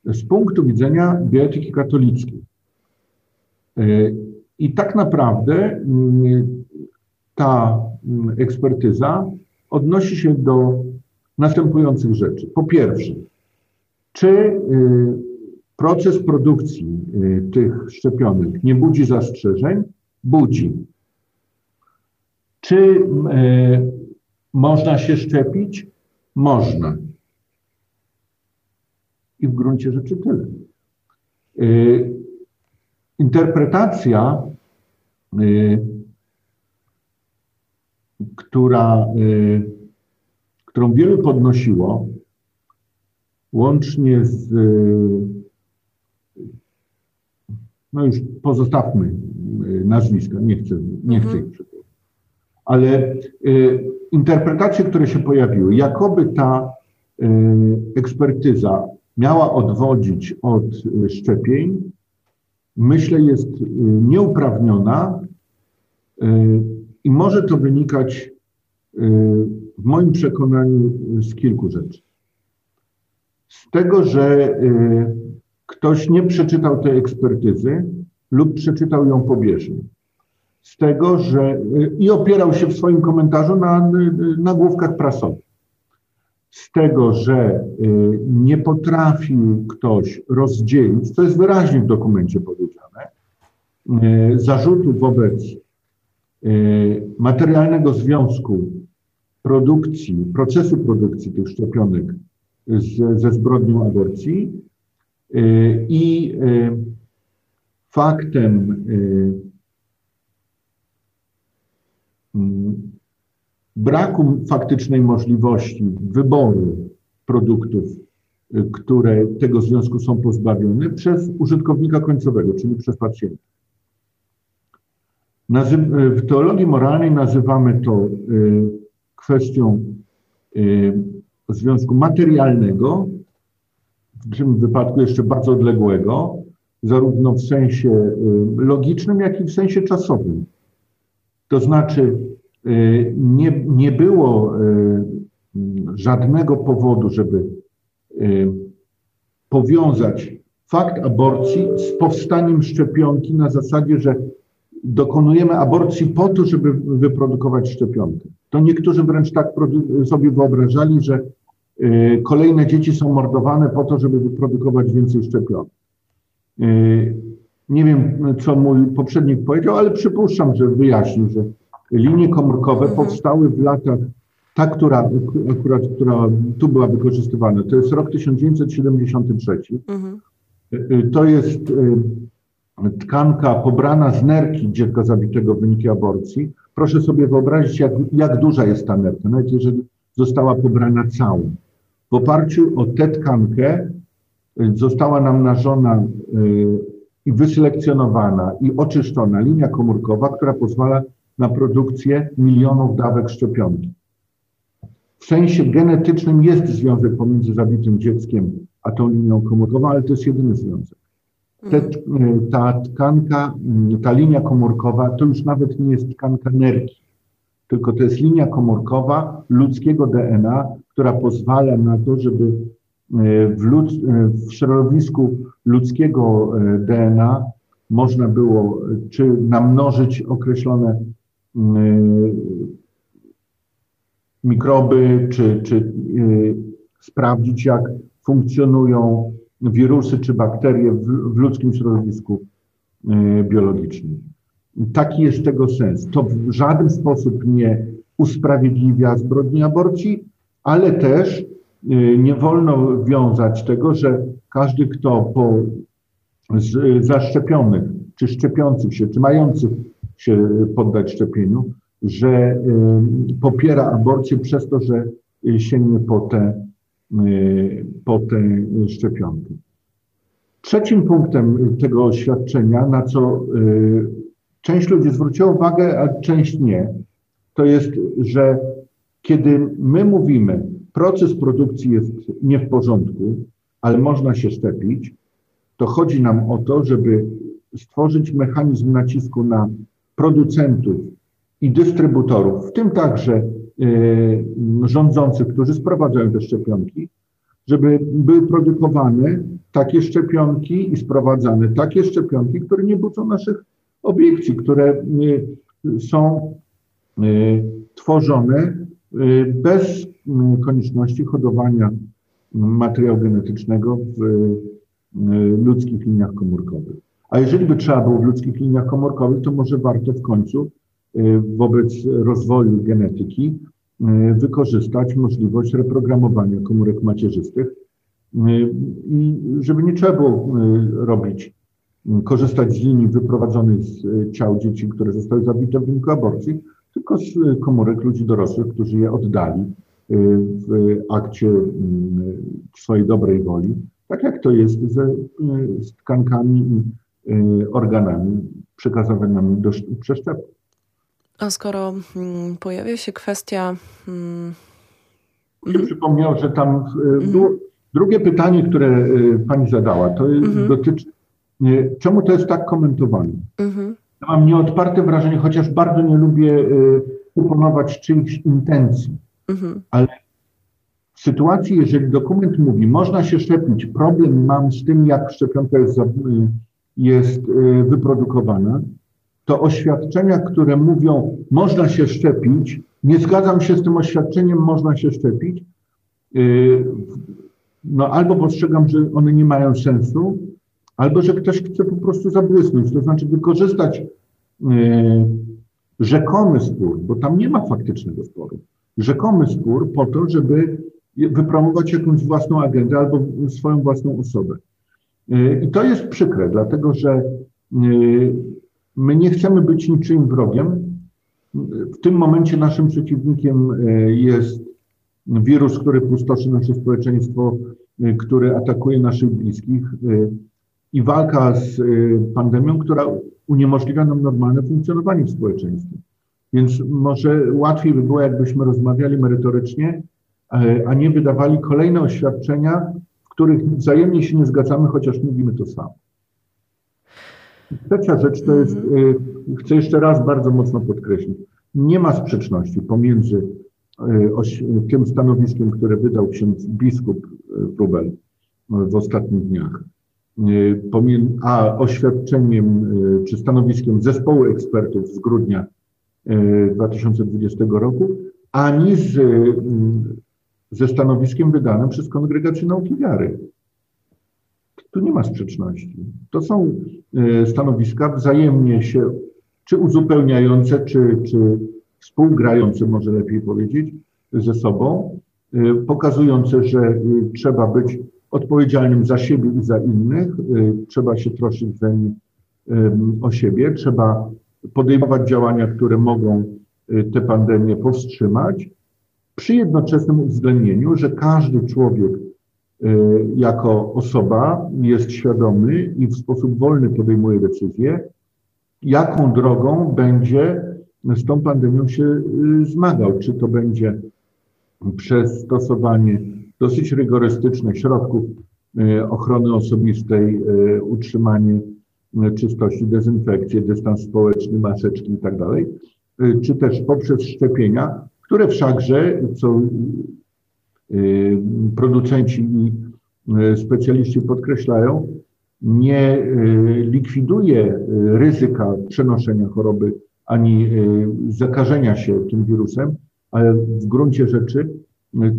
z punktu widzenia bioetyki katolickiej. I tak naprawdę ta ekspertyza odnosi się do następujących rzeczy. Po pierwsze, czy y, proces produkcji y, tych szczepionek nie budzi zastrzeżeń? Budzi. Czy y, można się szczepić? Można. I w gruncie rzeczy tyle. Interpretacja, y, która, y, którą wielu podnosiło, łącznie z, no już pozostawmy nazwiska, nie chcę, nie chcę mhm. ich przytoczyć, ale interpretacje, które się pojawiły, jakoby ta ekspertyza miała odwodzić od szczepień, myślę, jest y, nieuprawniona y, i może to wynikać y, w moim przekonaniu z kilku rzeczy. Z tego, że ktoś nie przeczytał tej ekspertyzy lub przeczytał ją pobieżnie. Z tego, że i opierał się w swoim komentarzu na nagłówkach prasowych z tego, że y, nie potrafił ktoś rozdzielić, to jest wyraźnie w dokumencie powiedziane, y, zarzutu wobec y, materialnego związku produkcji, procesu produkcji tych szczepionek z, ze zbrodnią aborcji i faktem braku faktycznej możliwości wyboru produktów, y, które tego związku są pozbawione przez użytkownika końcowego, czyli przez pacjenta. Y, w teologii moralnej nazywamy to y, kwestią związku materialnego, w tym wypadku jeszcze bardzo odległego, zarówno w sensie logicznym, jak i w sensie czasowym. To znaczy, Y, nie, nie było y, żadnego powodu, żeby y, powiązać fakt aborcji z powstaniem szczepionki na zasadzie, że dokonujemy aborcji po to, żeby wyprodukować szczepionkę. To niektórzy wręcz tak sobie wyobrażali, że kolejne dzieci są mordowane po to, żeby wyprodukować więcej szczepionek. Nie wiem, co mój poprzednik powiedział, ale przypuszczam, że wyjaśnił, że linie komórkowe mhm. powstały w latach, ta, która akurat, która tu była wykorzystywana, to jest rok 1973. Mhm. To jest tkanka pobrana z nerki dziecka zabitego w wyniku aborcji. Proszę sobie wyobrazić, jak, jak duża jest ta nerka, nawet jeżeli została pobrana całą. W oparciu o tę tkankę y, została namnażona y, i wyselekcjonowana i oczyszczona linia komórkowa, która pozwala na produkcję milionów dawek szczepionki. W sensie genetycznym jest związek pomiędzy zabitym dzieckiem a tą linią komórkową, ale to jest jedyny związek. Te, mhm. y, ta tkanka, ta linia komórkowa to już nawet nie jest tkanka nerki, tylko to jest linia komórkowa ludzkiego DNA, która pozwala na to, żeby e, w, lud, e, w środowisku ludzkiego e, DNA można było czy namnożyć określone mikroby, czy, czy sprawdzić, jak funkcjonują wirusy czy bakterie w, w ludzkim środowisku biologicznym. Taki jest tego sens. To w żaden sposób nie usprawiedliwia zbrodni aborcji, ale też y, nie wolno wiązać tego, że każdy, kto po zaszczepionych, czy szczepiących się, czy mających się poddać szczepieniu, że y, popiera aborcję przez to, że sięgnie po te, y, po te szczepionki. Trzecim punktem tego oświadczenia, na co część ludzi zwróciła uwagę, a część nie, to jest, że kiedy my mówimy, proces produkcji jest nie w porządku, ale można się szczepić, to chodzi nam o to, żeby stworzyć mechanizm nacisku na producentów i dystrybutorów, w tym także y, rządzących, którzy sprowadzają te szczepionki, żeby były produkowane takie szczepionki i sprowadzane takie szczepionki, które nie budzą naszych obiekcji, które y, są y, tworzone bez konieczności hodowania materiału genetycznego w ludzkich liniach komórkowych. A jeżeli by trzeba było w ludzkich liniach komórkowych, to może warto w końcu wobec rozwoju genetyki wykorzystać możliwość reprogramowania komórek macierzystych i żeby nie trzeba było robić korzystać z linii wyprowadzonych z ciał dzieci, które zostały zabite w wyniku aborcji, tylko z e, komórek ludzi dorosłych, którzy je oddali e, w akcie swojej dobrej woli, tak jak to jest ze, z tkankami i organami przekazywanymi do przeszczepu. A skoro mm, pojawia się kwestia. Hmm... Się przypomniał, że tam mhm. drugie pytanie, które pani zadała, to mhm. dotyczy Czemu to jest tak komentowane? Ja mam nieodparte wrażenie, chociaż bardzo nie lubię proponować y, czyichś intencji, mhm. ale w sytuacji, jeżeli dokument mówi, można się szczepić, problem mam z tym, jak szczepionka jest, y, jest y, wyprodukowana, to oświadczenia, które mówią, można się szczepić, nie zgadzam się z tym oświadczeniem, można się szczepić, no albo postrzegam, że one nie mają sensu, albo że ktoś chce po prostu zabłysnąć, to znaczy wykorzystać yy, rzekomy spór, bo tam nie ma faktycznego sporu, rzekomy spór po to, żeby wypromować jakąś własną agendę albo swoją własną osobę. Yy, I to jest przykre, dlatego że yy, my nie chcemy być niczym wrogiem. W tym momencie naszym przeciwnikiem jest wirus, który pustoszy nasze społeczeństwo, który atakuje naszych bliskich, i walka z y, pandemią, która uniemożliwia nam normalne funkcjonowanie w społeczeństwie. Więc może łatwiej by było, jakbyśmy rozmawiali merytorycznie, a nie wydawali kolejne oświadczenia, w których wzajemnie się nie zgadzamy, chociaż mówimy to samo. Trzecia rzecz to jest, y, chcę jeszcze raz bardzo mocno podkreślić, nie ma sprzeczności pomiędzy y, tym stanowiskiem, które wydał ksiądz biskup Rubel w ostatnich dniach, a oświadczeniem y, czy stanowiskiem zespołu ekspertów z grudnia 2020 y, roku, ani z, ze stanowiskiem wydanym przez Kongregację Nauki Wiary. Tu nie ma sprzeczności. To są stanowiska wzajemnie się czy uzupełniające, czy, czy współgrające, może lepiej powiedzieć, ze sobą, pokazujące, że trzeba być odpowiedzialnym za siebie i za innych, trzeba się troszczyć o siebie, trzeba podejmować działania, które mogą y, tę pandemię powstrzymać, przy jednoczesnym uwzględnieniu, że każdy człowiek y, jako osoba jest świadomy i w sposób wolny podejmuje decyzję, jaką drogą będzie z tą pandemią się y, zmagał. Czy to będzie przez stosowanie dosyć rygorystycznych środków ochrony osobistej, utrzymanie czystości, dezynfekcję, dystans społeczny, maseczki i tak czy też poprzez szczepienia, które wszakże, co producenci i specjaliści podkreślają, nie likwiduje ryzyka przenoszenia choroby ani zakażenia się tym wirusem, ale w gruncie rzeczy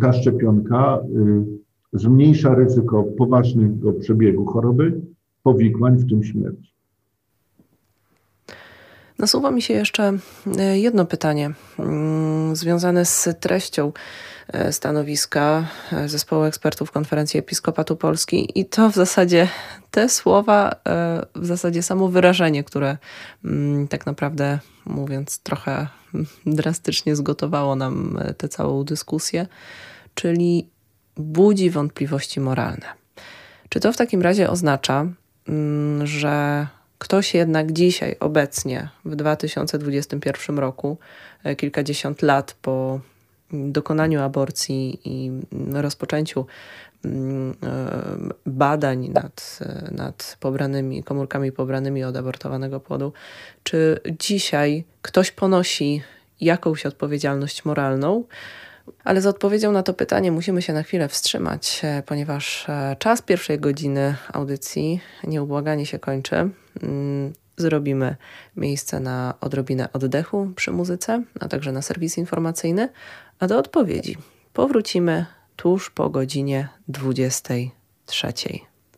ta szczepionka zmniejsza ryzyko poważnego przebiegu choroby, powikłań, w tym śmierci. Nasuwa mi się jeszcze e, jedno pytanie mm, związane z treścią e, stanowiska e, Zespołu Ekspertów Konferencji Episkopatu Polski i to w zasadzie te słowa, w zasadzie samo wyrażenie, które mm, tak naprawdę mówiąc trochę drastycznie zgotowało nam tę całą dyskusję, czyli budzi wątpliwości moralne. Czy to w takim razie oznacza, Mm, że ktoś jednak dzisiaj, obecnie, w 2021 roku, e, kilkadziesiąt lat po dokonaniu aborcji i rozpoczęciu mm, e, badań nad, e, nad pobranymi, komórkami pobranymi od abortowanego płodu, czy dzisiaj ktoś ponosi jakąś odpowiedzialność moralną, ale z odpowiedzią na to pytanie musimy się na chwilę wstrzymać, ponieważ czas pierwszej godziny audycji nieubłaganie się kończy. Mm, zrobimy miejsce na odrobinę oddechu przy muzyce, a także na serwis informacyjny, a do odpowiedzi powrócimy tuż po godzinie 23.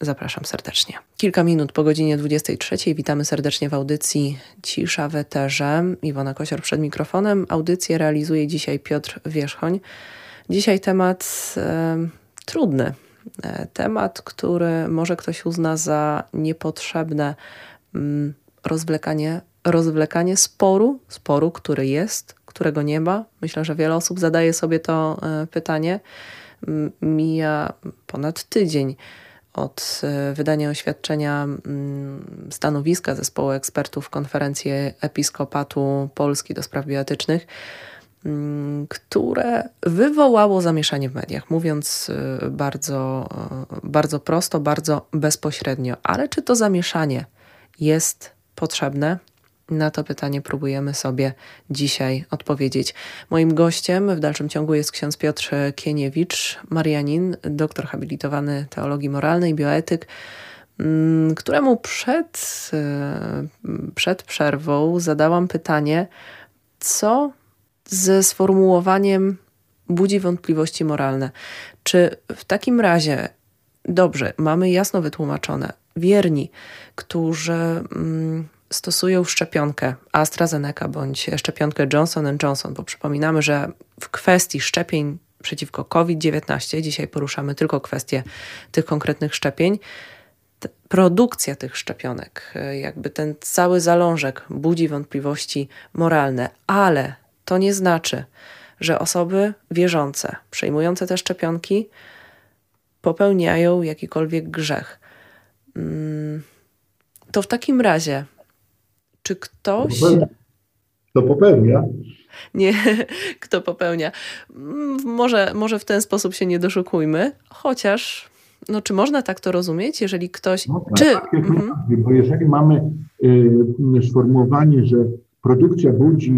Zapraszam serdecznie. Kilka minut po godzinie 23 witamy serdecznie w audycji Cisza w Eterze. Iwona Kosior przed mikrofonem. Audycję realizuje dzisiaj Piotr Wierzchoń. Dzisiaj temat e, trudny. E, temat, który może ktoś uzna za niepotrzebne rozwlekanie, rozwlekanie sporu, sporu, który jest, którego nie ma. Myślę, że wiele osób zadaje sobie to e, pytanie. Mija ponad tydzień od e, wydania oświadczenia mm, stanowiska zespołu ekspertów konferencji Episkopatu Polski do spraw bioetycznych, mm, które wywołało zamieszanie w mediach, mówiąc e, bardzo, bardzo prosto, bardzo bezpośrednio. Ale czy to zamieszanie jest potrzebne? Na to pytanie próbujemy sobie dzisiaj odpowiedzieć. Moim gościem w dalszym ciągu jest ksiądz Piotr Kieniewicz, Marianin, doktor habilitowany teologii moralnej, bioetyk, mm, któremu przed, e, przed przerwą zadałam pytanie, co ze sformułowaniem budzi wątpliwości moralne. Czy w takim razie, dobrze, mamy jasno wytłumaczone, wierni, którzy. Mm, stosują szczepionkę AstraZeneca bądź szczepionkę Johnson Johnson, bo przypominamy, że w kwestii szczepień przeciwko COVID-19, dzisiaj poruszamy tylko kwestię tych konkretnych szczepień, produkcja tych szczepionek, jakby ten cały zalążek budzi wątpliwości moralne, ale to nie znaczy, że osoby wierzące, przejmujące te szczepionki, popełniają jakikolwiek grzech. To w takim razie czy ktoś. Kto popełnia? Nie, kto popełnia. Może, może w ten sposób się nie doszukujmy, chociaż no, czy można tak to rozumieć, jeżeli ktoś. No czy... Tak, mhm. Bo jeżeli mamy y, sformułowanie, że produkcja budzi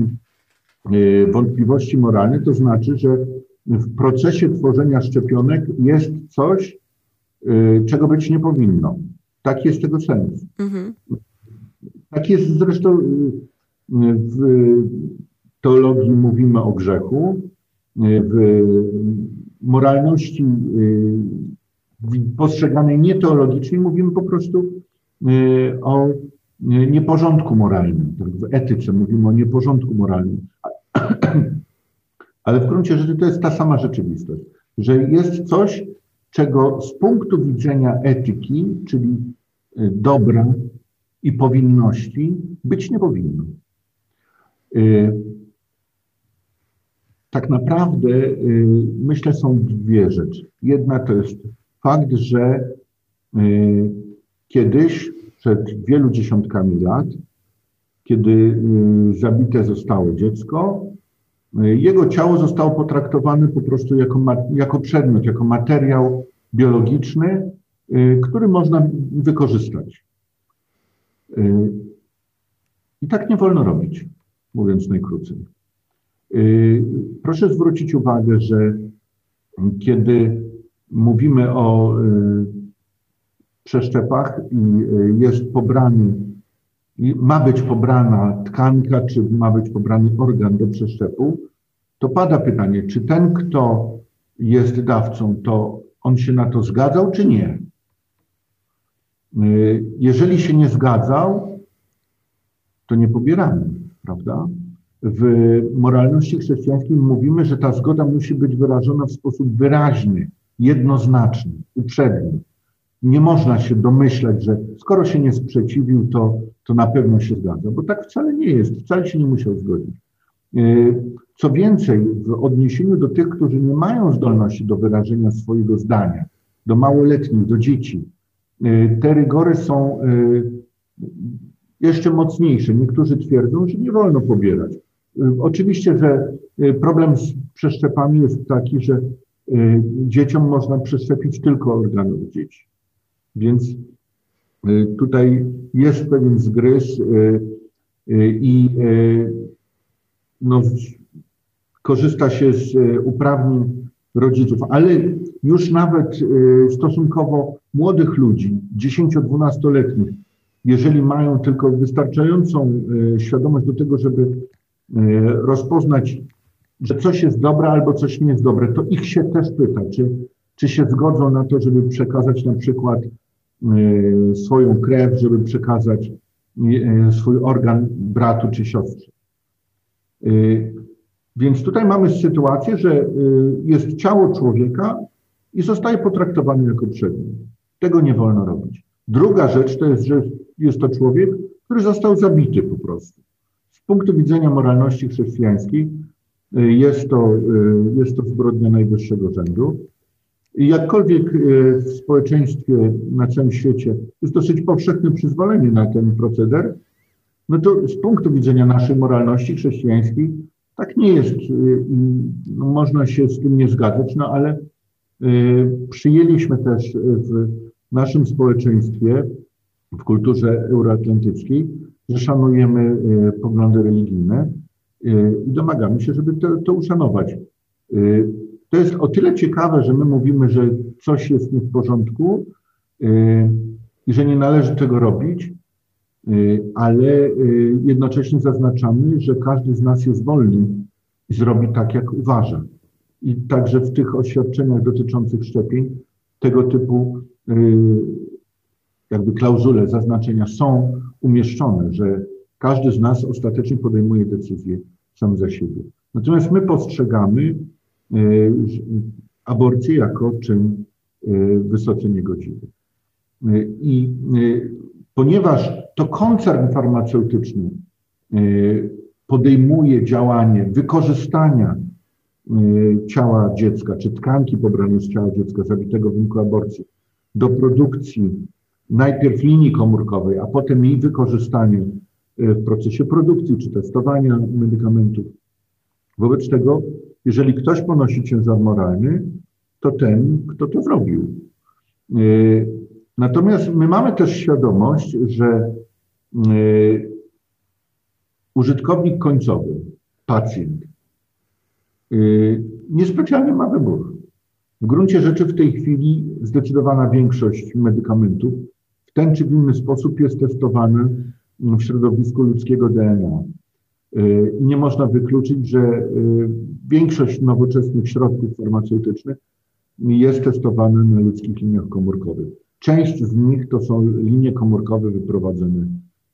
y, wątpliwości moralne, to znaczy, że w procesie tworzenia szczepionek jest coś, y, czego być nie powinno. Tak jest tego sens. Mhm. Tak jest zresztą y, w teologii mówimy o grzechu, w moralności y, postrzeganej nie teologicznie, mówimy po prostu o nieporządku moralnym. Tak, w etyce mówimy o nieporządku moralnym. Ale w gruncie rzeczy to jest ta sama rzeczywistość, że jest coś, czego z punktu widzenia etyki, czyli y, dobra i powinności, być nie powinno. Y, tak naprawdę y, myślę są dwie rzeczy. Jedna to jest fakt, że kiedyś, przed wielu dziesiątkami lat, kiedy zabite zostało dziecko, jego ciało zostało potraktowane po prostu jako, jako przedmiot, jako materiał biologiczny, y, który można wykorzystać. Y, I tak nie wolno robić, mówiąc najkrócej. Y, proszę zwrócić uwagę, że kiedy mówimy o przeszczepach i jest pobrany, ma być pobrana tkanka, czy ma być pobrany organ do przeszczepu, to pada pytanie, czy ten, kto jest dawcą, to on się na to zgadzał, czy nie? Y, jeżeli się nie zgadzał, to nie pobieramy, prawda? W moralności chrześcijańskiej mówimy, że ta zgoda musi być wyrażona w sposób wyraźny, jednoznaczny, uprzedni. Nie można się domyślać, że skoro się nie sprzeciwił, to, to na pewno się zgadza, bo tak wcale nie jest, wcale się nie musiał zgodzić. Y, co więcej, w odniesieniu do tych, którzy nie mają zdolności do wyrażenia swojego zdania, do małoletnich, do dzieci, y, te rygory są y, jeszcze mocniejsze. Niektórzy twierdzą, że nie wolno pobierać. Oczywiście, że problem z przeszczepami jest taki, że dzieciom można przeszczepić tylko organów dzieci. Więc tutaj jest pewien zgryz i no, korzysta się z uprawnień rodziców, ale już nawet stosunkowo młodych ludzi, 10-12-letnich, jeżeli mają tylko wystarczającą świadomość do tego, żeby rozpoznać, że coś jest dobre albo coś nie jest dobre, to ich się też pyta, czy, czy się zgodzą na to, żeby przekazać na przykład swoją krew, żeby przekazać swój organ bratu czy siostrze. Y, więc tutaj mamy sytuację, że y, jest ciało człowieka i zostaje potraktowane jako przedmiot. Tego nie wolno robić. Druga rzecz to jest, że jest to człowiek, który został zabity po prostu. Z punktu widzenia moralności chrześcijańskiej y, jest to, jest to zbrodnia najwyższego rzędu. Jakkolwiek w społeczeństwie na całym świecie jest dosyć powszechne przyzwolenie na ten proceder, no to z punktu widzenia naszej moralności chrześcijańskiej tak nie jest. Y, no można się z tym nie zgadzać, no ale y, przyjęliśmy też w naszym społeczeństwie, w kulturze euroatlantyckiej, że szanujemy poglądy religijne i domagamy się, żeby to, to uszanować. To jest o tyle ciekawe, że my mówimy, że coś jest nie w porządku i że nie należy tego robić, Y, ale y, jednocześnie zaznaczamy, że każdy z nas jest wolny i zrobi tak, jak uważa. I także w tych oświadczeniach dotyczących szczepień tego typu y, jakby klauzule, zaznaczenia są umieszczone, że każdy z nas ostatecznie podejmuje decyzję sam za siebie. Natomiast my postrzegamy aborcję jako czyn wysoce niegodziwy. I ponieważ to koncern farmaceutyczny podejmuje działanie wykorzystania ciała dziecka, czy tkanki pobranej z ciała dziecka zabitego w wyniku aborcji do produkcji najpierw linii komórkowej, a potem jej wykorzystania y, w procesie produkcji czy testowania medykamentów. Wobec tego, jeżeli ktoś ponosi ciężar moralny, to ten, kto to zrobił. Natomiast my mamy też świadomość, że y, użytkownik końcowy, pacjent, y, niespecjalnie ma wybór. W gruncie rzeczy w tej chwili zdecydowana większość medykamentów w ten czy w inny sposób jest testowana w środowisku ludzkiego DNA. Y, nie można wykluczyć, że większość nowoczesnych środków farmaceutycznych jest testowane na ludzkich liniach komórkowych. Część z nich to są linie komórkowe wyprowadzone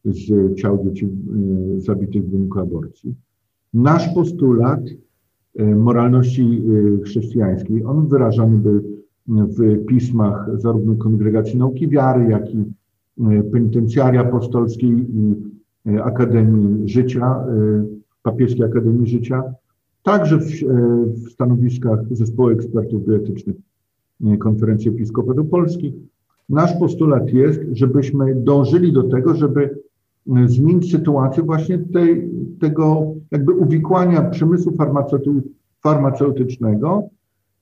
z ciał dzieci e, zabitych w wyniku aborcji. Nasz postulat moralności chrześcijańskiej, on wyrażany był w pismach zarówno Kongregacji Nauki Wiary, jak i Penitencjarii Apostolskiej Akademii Życia, Papieskiej Akademii Życia, także w, w stanowiskach zespołu ekspertów bioetycznych Konferencji Episkopatu Polski. Nasz postulat jest, żebyśmy dążyli do tego, żeby zmienić sytuację właśnie tej, tego jakby uwikłania przemysłu farmaceutycznego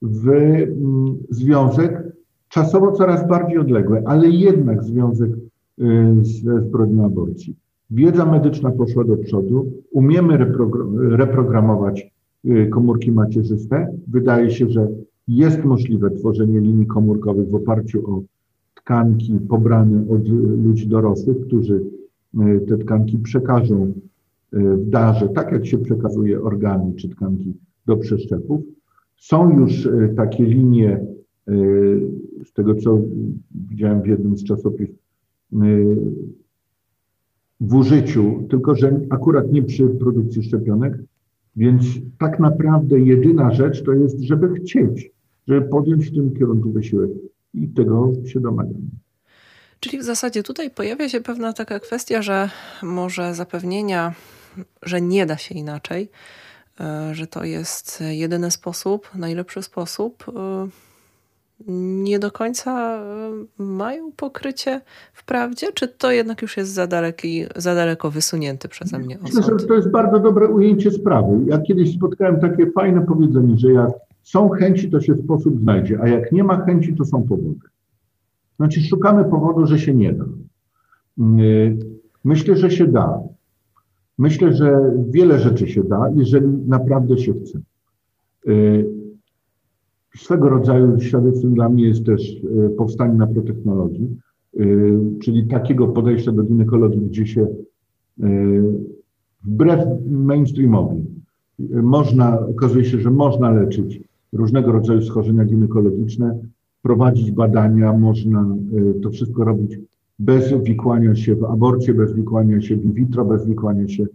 w mm, związek czasowo coraz bardziej odległy, ale jednak związek y, ze zbrodnią aborcji. Wiedza medyczna poszła do przodu, umiemy reprogramować y, komórki macierzyste. Wydaje się, że jest możliwe tworzenie linii komórkowych w oparciu o tkanki pobrane od ludzi dorosłych, którzy E, te tkanki przekażą e, w darze, tak jak się przekazuje organy czy tkanki do przeszczepów. Są już takie linie, z tego co widziałem w jednym z czasopism, w użyciu, tylko że akurat nie przy produkcji szczepionek, więc tak naprawdę jedyna rzecz to jest, żeby chcieć, żeby podjąć w tym kierunku wysiłek i tego się domagamy. Czyli w zasadzie tutaj pojawia się pewna taka kwestia, że może zapewnienia, że nie da się inaczej, e, że to jest jedyny sposób, najlepszy sposób, e, nie do końca e, mają pokrycie w prawdzie, czy to jednak już jest za, daleki, za daleko wysunięty przeze mnie osąd? Myślę, że to jest bardzo dobre ujęcie sprawy. Ja kiedyś spotkałem takie fajne powiedzenie, że jak są chęci, to się sposób znajdzie, a jak nie ma chęci, to są powody. Znaczy szukamy powodu, że się nie da. Mm, myślę, że się da. Myślę, że wiele rzeczy się da, jeżeli naprawdę się chce. Swego rodzaju świadectwem dla mnie jest też y, powstanie na protechnologii, y, czyli takiego podejścia do ginekologii, gdzie się wbrew mainstreamowi można, okazuje się, że można leczyć różnego rodzaju schorzenia ginekologiczne prowadzić badania, można to wszystko robić bez wikłania się w aborcie, bez wikłania się w vitro, bez wikłania się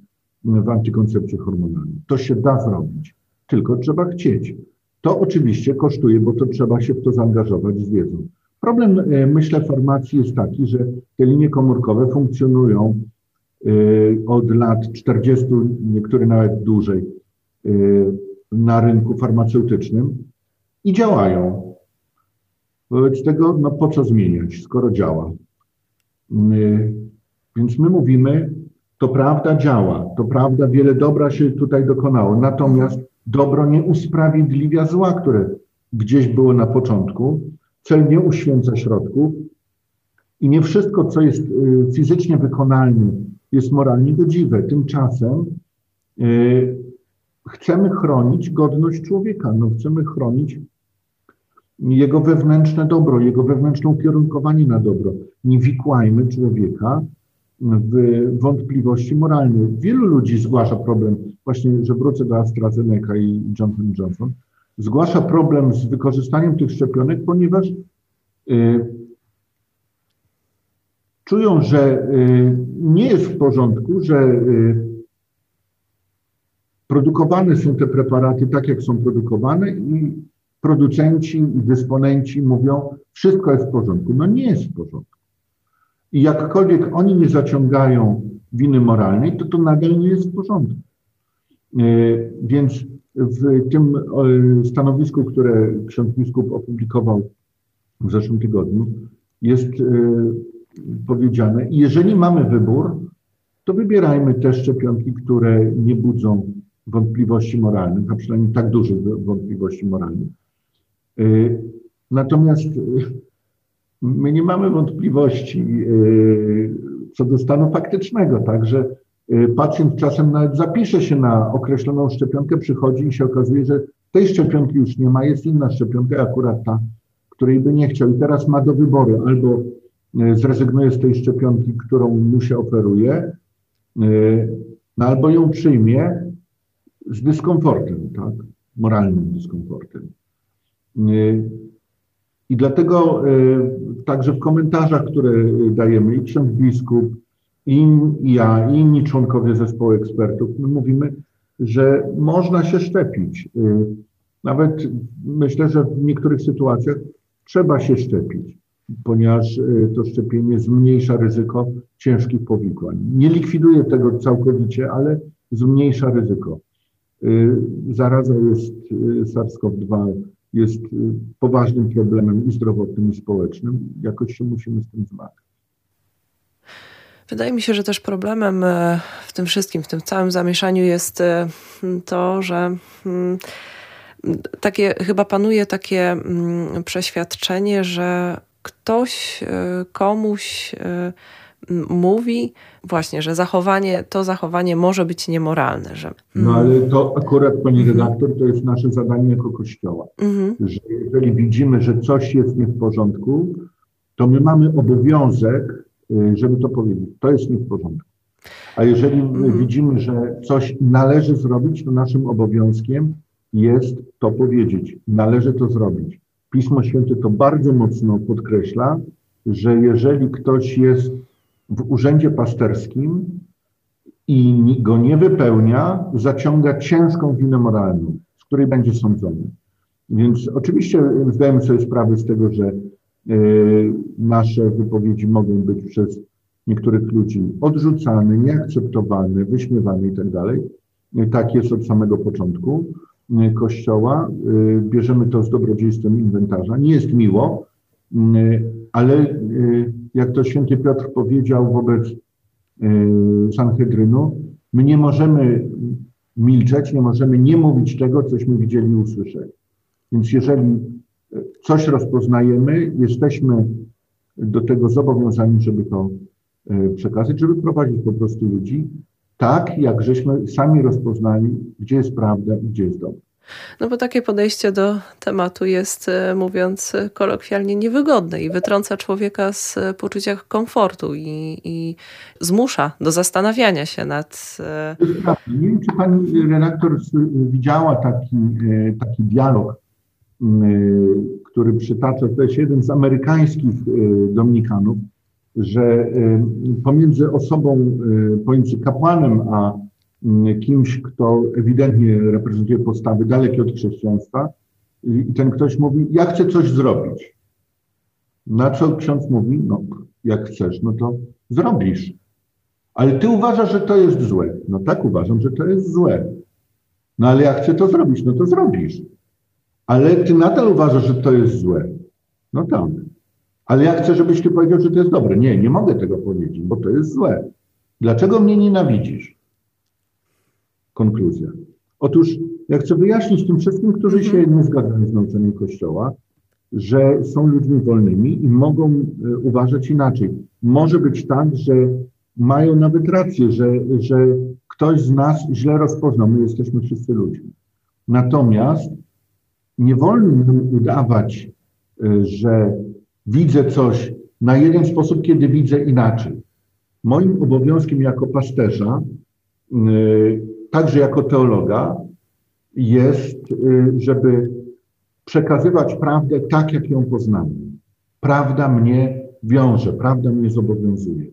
w antykoncepcję hormonalną. To się da zrobić, tylko trzeba chcieć. To oczywiście kosztuje, bo to trzeba się w to zaangażować z wiedzą. Problem, y, myślę, farmacji jest taki, że te linie komórkowe funkcjonują y, od lat 40, niektóre nawet dłużej, na rynku farmaceutycznym i działają. Wobec tego, no po co zmieniać, skoro działa? Więc my mówimy, to prawda działa, to prawda wiele dobra się tutaj dokonało, natomiast dobro nie usprawiedliwia zła, które gdzieś było na początku, cel nie uświęca środków i nie wszystko, co jest y, fizycznie wykonalne, jest moralnie godziwe. Tymczasem y, chcemy chronić godność człowieka, no chcemy chronić jego wewnętrzne dobro, jego wewnętrzne ukierunkowanie na dobro. Nie wikłajmy człowieka wątpliwości moralne. Wielu ludzi zgłasza problem, właśnie, że wrócę do AstraZeneca i Johnson Johnson, zgłasza problem z wykorzystaniem tych szczepionek, ponieważ y, czują, że y, nie jest w porządku, że y, produkowane są te preparaty tak, jak są produkowane i producenci i dysponenci mówią, wszystko jest w porządku. No nie jest w porządku. I jakkolwiek oni nie zaciągają winy moralnej, to to nadal nie jest w porządku. E, więc w tym e, stanowisku, które ksiądz biskup opublikował w zeszłym tygodniu, jest e, powiedziane, jeżeli mamy wybór, to wybierajmy te szczepionki, które nie budzą wątpliwości moralnych, a przynajmniej tak dużych wątpliwości moralnych. Y, natomiast my nie mamy wątpliwości y, co do stanu faktycznego, także pacjent czasem nawet zapisze się na określoną szczepionkę, przychodzi i się okazuje, że tej szczepionki już nie ma, jest inna szczepionka, akurat ta, której by nie chciał. I teraz ma do wyboru albo zrezygnuje z tej szczepionki, którą mu się oferuje, no albo ją przyjmie z dyskomfortem, tak? moralnym dyskomfortem. I dlatego także w komentarzach, które dajemy, i ksiądz biskup, i ja, i inni członkowie zespołu ekspertów, my mówimy, że można się szczepić. Nawet myślę, że w niektórych sytuacjach trzeba się szczepić, ponieważ to szczepienie zmniejsza ryzyko ciężkich powikłań. Nie likwiduje tego całkowicie, ale zmniejsza ryzyko. Y, zaraza jest, y, SARS-CoV-2 jest y, poważnym problemem i zdrowotnym, i społecznym. Jakoś się musimy z tym zmagać. Wydaje mi się, że też problemem e, w tym wszystkim, w tym całym zamieszaniu jest e, to, że mm, takie, chyba panuje takie mm, przeświadczenie, że ktoś komuś mówi właśnie, że zachowanie, to zachowanie może być niemoralne. Że... No ale to akurat, pani mhm. redaktor, to jest nasze zadanie jako Kościoła. Mhm. Że jeżeli widzimy, że coś jest nie w porządku, to my mamy obowiązek, y, żeby to powiedzieć. To jest nie w porządku. A jeżeli mhm. widzimy, że coś należy zrobić, to naszym obowiązkiem jest to powiedzieć. Należy to zrobić. Pismo Święte to bardzo mocno podkreśla, że jeżeli ktoś jest w urzędzie pasterskim i go nie wypełnia, zaciąga ciężką winę moralną, z której będzie sądzony. Więc oczywiście zdajemy sobie sprawę z tego, że y, nasze wypowiedzi mogą być przez niektórych ludzi odrzucane, nieakceptowane, wyśmiewane itd. Tak, tak jest od samego początku y, Kościoła. Y, bierzemy to z dobrodziejstwem inwentarza. Nie jest miło, ale jak to święty Piotr powiedział wobec y, Sanhedrynu, my nie możemy milczeć, nie możemy nie mówić tego, cośmy widzieli i usłyszeli. Więc jeżeli coś rozpoznajemy, jesteśmy do tego zobowiązani, żeby to y, przekazać, żeby prowadzić po prostu ludzi tak, jak żeśmy sami rozpoznali, gdzie jest prawda i gdzie jest dobro. No bo takie podejście do tematu jest, e, mówiąc kolokwialnie, niewygodne i wytrąca człowieka z e, poczucia komfortu i, i zmusza do zastanawiania się nad. E, nie wiem, czy pani redaktor widziała taki, taki dialog, który przytacza, jest jeden z amerykańskich dominikanów, że pomiędzy osobą, pomiędzy kapłanem a kimś, kto ewidentnie reprezentuje postawy dalekie od chrześcijaństwa i ten ktoś mówi, ja chcę coś zrobić. Na co ksiądz mówi, no jak chcesz, no to zrobisz. Ale ty uważasz, że to jest złe. No tak uważam, że to jest złe. No ale jak chcę to zrobić, no to zrobisz. Ale ty nadal uważasz, że to jest złe. No tak. Ale ja chcę, żebyś ty powiedział, że to jest dobre. Nie, nie mogę tego powiedzieć, bo to jest złe. Dlaczego mnie nienawidzisz? Konkluzja. Otóż ja chcę wyjaśnić tym wszystkim, którzy mhm. się nie zgadzają z nauczeniem Kościoła, że są ludźmi wolnymi i mogą e, uważać inaczej. Może być tak, że mają nawet rację, że, że ktoś z nas źle rozpoznał. My jesteśmy wszyscy ludźmi. Natomiast nie wolno nam udawać, e, że widzę coś na jeden sposób, kiedy widzę inaczej. Moim obowiązkiem jako pasterza e, także jako teologa, jest, y, żeby przekazywać prawdę tak, jak ją poznałem. Prawda mnie wiąże, prawda mnie zobowiązuje.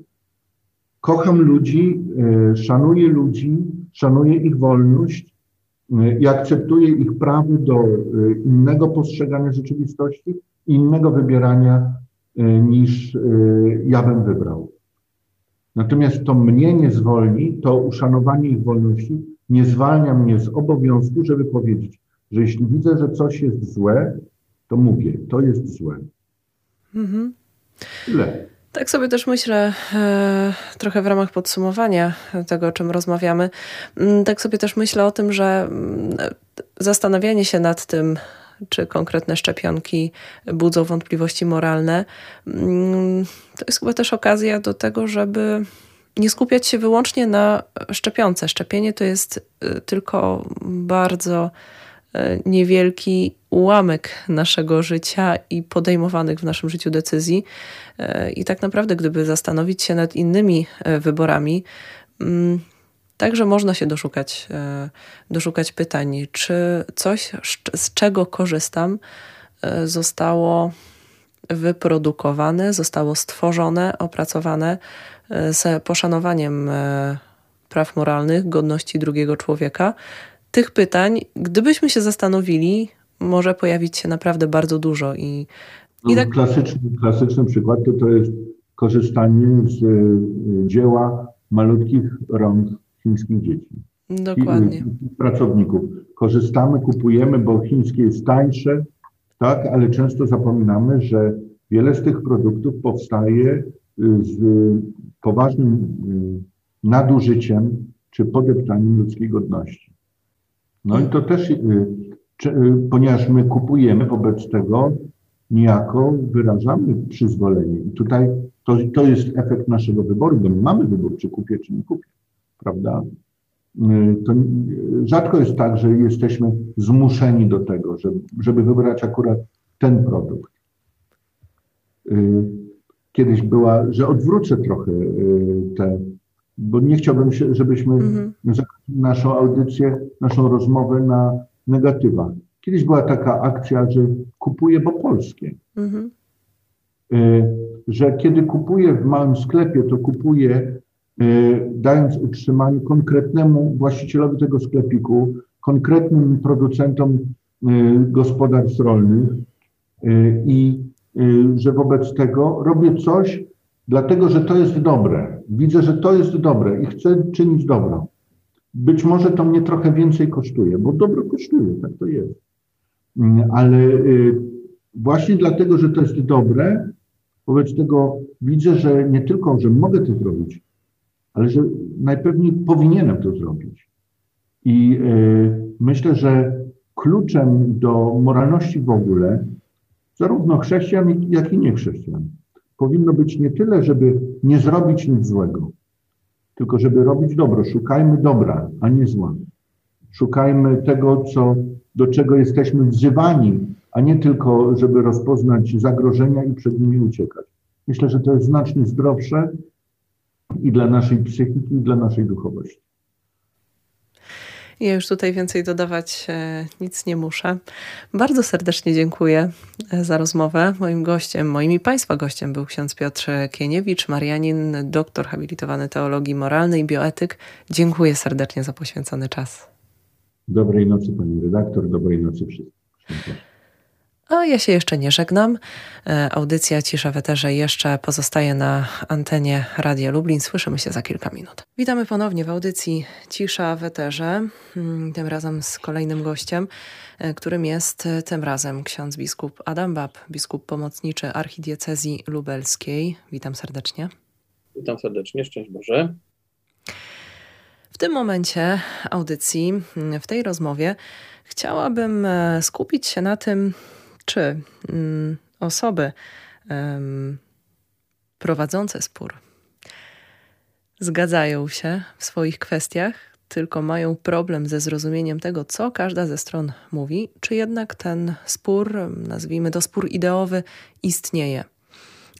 Kocham ludzi, y, szanuję ludzi, szanuję ich wolność y, i akceptuję ich prawo do innego postrzegania rzeczywistości, innego wybierania niż ja bym wybrał. Natomiast to mnie nie zwolni, to uszanowanie ich wolności nie zwalnia mnie z obowiązku, żeby powiedzieć, że jeśli widzę, że coś jest złe, to mówię, to jest złe. Mhm. Tyle. Tak sobie też myślę, e, trochę w ramach podsumowania tego, o czym rozmawiamy, mm, tak sobie też myślę o tym, że mm, zastanawianie się nad tym, czy konkretne szczepionki budzą wątpliwości moralne, mm, to jest chyba też okazja do tego, żeby nie skupiać się wyłącznie na szczepionce. Szczepienie to jest y, tylko bardzo y, niewielki ułamek naszego życia i podejmowanych w naszym życiu decyzji. Y, I tak naprawdę, gdyby zastanowić się nad innymi wyborami, mm, także można się doszukać, doszukać pytań, czy coś, z czego korzystam, zostało wyprodukowane, zostało stworzone, opracowane z poszanowaniem praw moralnych, godności drugiego człowieka. Tych pytań, gdybyśmy się zastanowili, może pojawić się naprawdę bardzo dużo. I, i tak... klasyczny, klasyczny przykład to, to jest korzystanie z y, dzieła malutkich rąk chińskich dzieci. Dokładnie. I, pracowników. Korzystamy, kupujemy, bo chińskie jest tańsze, tak, ale często zapominamy, że wiele z tych produktów powstaje y, z poważnym nadużyciem czy podeptaniem ludzkiej godności. No i to też, ponieważ my kupujemy wobec tego, niejako wyrażamy przyzwolenie. I tutaj to, to jest efekt naszego wyboru, bo my mamy wybór, czy kupię, czy nie kupię, prawda? Y, to rzadko jest tak, że jesteśmy zmuszeni do tego, żeby, żeby wybrać akurat ten produkt. Y, kiedyś była, że odwrócę trochę y, te, bo nie chciałbym, się, żebyśmy mhm. naszą audycję, naszą rozmowę na negatywach. Kiedyś była taka akcja, że kupuję, bo polskie. Mhm. Że kiedy kupuję w małym sklepie, to kupuję Y, dając utrzymanie konkretnemu właścicielowi tego sklepiku, konkretnym producentom y, gospodarstw rolnych y, i że wobec tego robię coś, dlatego że to jest dobre. Widzę, że to jest dobre i chcę czynić dobro. Być może to mnie trochę więcej kosztuje, bo dobro kosztuje, tak to jest. Ale właśnie dlatego, że to jest dobre, wobec tego widzę, że nie tylko, że mogę to zrobić, ale że najpewniej powinienem to zrobić. I y, myślę, że kluczem do moralności w ogóle, zarówno chrześcijan, jak i niechrześcijan, powinno być nie tyle, żeby nie zrobić nic złego, tylko żeby robić dobro. Szukajmy dobra, a nie zła. Szukajmy tego, co, do czego jesteśmy wzywani, a nie tylko, żeby rozpoznać zagrożenia i przed nimi uciekać. Myślę, że to jest znacznie zdrowsze i dla naszej psychiki, i dla naszej duchowości. Ja już tutaj więcej dodawać e, nic nie muszę. Bardzo serdecznie dziękuję e, za rozmowę. Moim gościem, moim i Państwa gościem był ksiądz Piotr Kieniewicz, Marianin, doktor habilitowany teologii moralnej, bioetyk. Dziękuję serdecznie za poświęcony czas. Dobrej nocy Pani redaktor, dobrej nocy wszystkim. A ja się jeszcze nie żegnam. E, audycja Cisza w Eterze jeszcze pozostaje na antenie Radia Lublin. Słyszymy się za kilka minut. Witamy ponownie w audycji Cisza w Eterze. Mm, tym razem z kolejnym gościem, e, którym jest e, tym razem ksiądz biskup Adam Bab, biskup pomocniczy archidiecezji lubelskiej. Witam serdecznie. Witam serdecznie, szczęść Boże. W tym momencie audycji, w tej rozmowie, chciałabym skupić się na tym, czy mm, osoby prowadzące spór zgadzają się w swoich kwestiach, tylko mają problem ze zrozumieniem tego, co każda ze stron mówi, czy jednak ten spór, nazwijmy to spór ideowy, istnieje.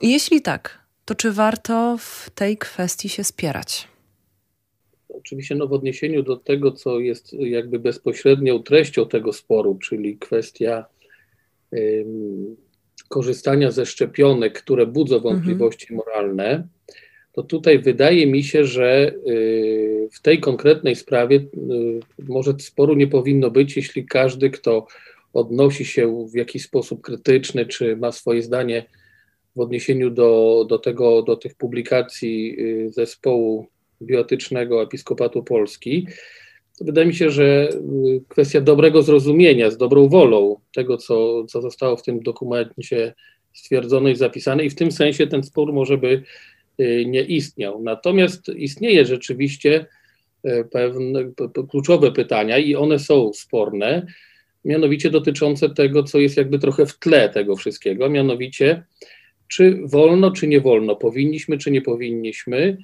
Jeśli tak, to czy warto w tej kwestii się spierać? Oczywiście no, w odniesieniu do tego, co jest jakby bezpośrednią treścią tego sporu, czyli kwestia korzystania ze szczepionek, które budzą mhm. wątpliwości moralne, to tutaj wydaje mi się, że y, w tej konkretnej sprawie y, może sporu nie powinno być, jeśli każdy, kto odnosi się w jakiś sposób krytyczny, czy ma swoje zdanie w odniesieniu do, do, tego, do tych publikacji y, zespołu bioetycznego Episkopatu Polski, to wydaje mi się, że y, kwestia dobrego zrozumienia, z dobrą wolą tego, co, co zostało w tym dokumencie stwierdzone i zapisane, i w tym sensie ten spór może by y, nie istniał. Natomiast istnieje rzeczywiście y, pewne kluczowe pytania, i one są sporne, mianowicie dotyczące tego, co jest jakby trochę w tle tego wszystkiego, mianowicie czy wolno, czy nie wolno, powinniśmy, czy nie powinniśmy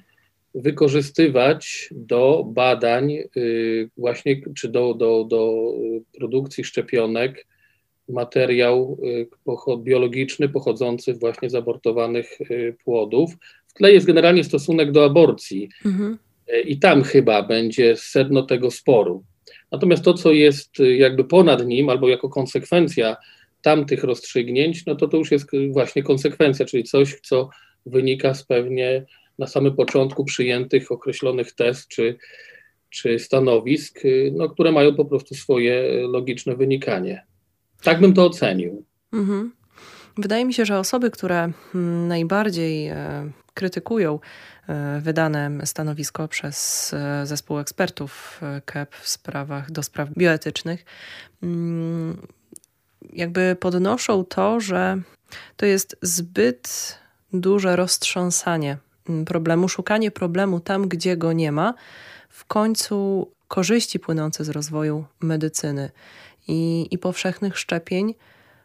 wykorzystywać do badań y, właśnie, czy do, do, do produkcji szczepionek materiał y, biologiczny pochodzący właśnie z abortowanych y, płodów. W tle jest generalnie stosunek do aborcji mhm. i tam chyba będzie sedno tego sporu. Natomiast to, co jest jakby ponad nim, albo jako konsekwencja tamtych rozstrzygnięć, no to to już jest właśnie konsekwencja, czyli coś, co wynika z pewnie na samym początku przyjętych określonych test czy, czy stanowisk, no, które mają po prostu swoje logiczne wynikanie. Tak bym to ocenił. Mhm. Wydaje mi się, że osoby, które mm, najbardziej e, krytykują e, wydane stanowisko przez e, zespół ekspertów KEP w sprawach do spraw bioetycznych, mm, jakby podnoszą to, że to jest zbyt duże roztrząsanie problemu, szukanie problemu tam, gdzie go nie ma, w końcu korzyści płynące z rozwoju medycyny i, i powszechnych szczepień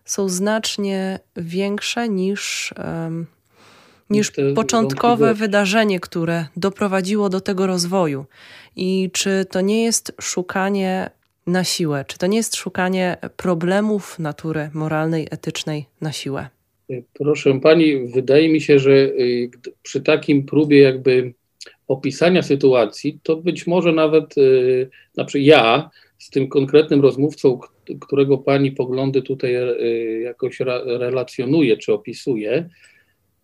są znacznie większe niż, um, niż początkowe wydarzenie, które doprowadziło do tego rozwoju. I czy to nie jest szukanie na siłę? Czy to nie jest szukanie problemów natury moralnej, etycznej na siłę? Proszę pani, wydaje mi się, że y, przy takim próbie jakby opisania sytuacji, to być może nawet y, znaczy ja z tym konkretnym rozmówcą, którego pani poglądy tutaj e, jakoś relacjonuje czy opisuje,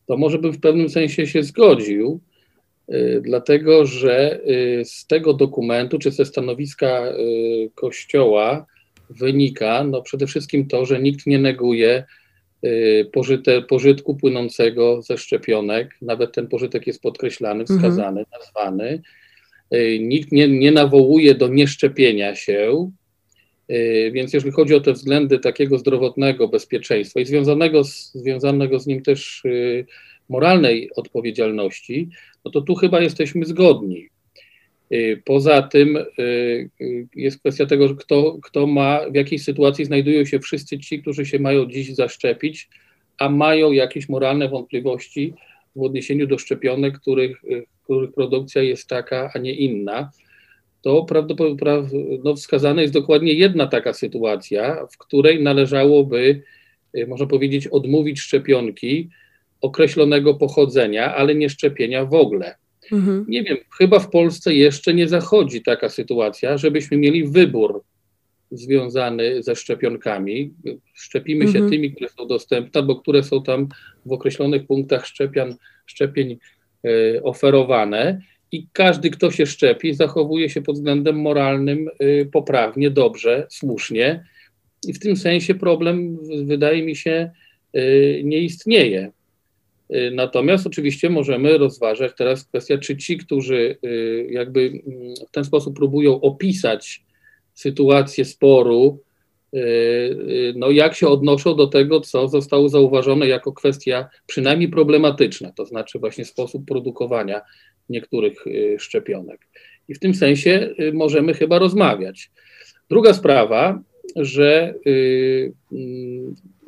to może bym w pewnym sensie się zgodził, dlatego że z tego dokumentu czy ze stanowiska Kościoła wynika no przede wszystkim to, że nikt nie neguje pożyte, pożytku płynącego ze szczepionek, nawet ten pożytek jest podkreślany, mhm. wskazany, mhm. nazwany. Nikt nie, nie nawołuje do nieszczepienia się, Y, więc jeżeli chodzi o te względy takiego zdrowotnego bezpieczeństwa i związanego z, związanego z nim też y, moralnej odpowiedzialności, no to tu chyba jesteśmy zgodni. Y, poza tym jest kwestia tego, kto, kto ma, w jakiej sytuacji znajdują się wszyscy ci, którzy się mają dziś zaszczepić, a mają jakieś moralne wątpliwości w odniesieniu do szczepionek, których, których produkcja jest taka, a nie inna to prawdopodobnie no, wskazana jest dokładnie jedna taka sytuacja, w której należałoby, y, można powiedzieć, odmówić szczepionki określonego pochodzenia, ale nie szczepienia w ogóle. Mhm. Nie wiem, chyba w Polsce jeszcze nie zachodzi taka sytuacja, żebyśmy mieli wybór związany ze szczepionkami. Szczepimy mhm. się tymi, które są dostępne, bo które są tam w określonych punktach szczepian, szczepień y, oferowane i każdy, kto się szczepi, zachowuje się pod względem moralnym y, poprawnie, dobrze, słusznie. I w tym sensie problem, wydaje mi się, y, nie istnieje. Y, natomiast oczywiście możemy rozważać teraz kwestię, czy ci, którzy jakby mm, w ten sposób próbują opisać sytuację sporu, no jak się odnoszą do tego, co zostało zauważone jako kwestia przynajmniej problematyczna, to znaczy właśnie sposób produkowania niektórych y, szczepionek. I w tym sensie y, możemy chyba rozmawiać. Druga sprawa, że yy,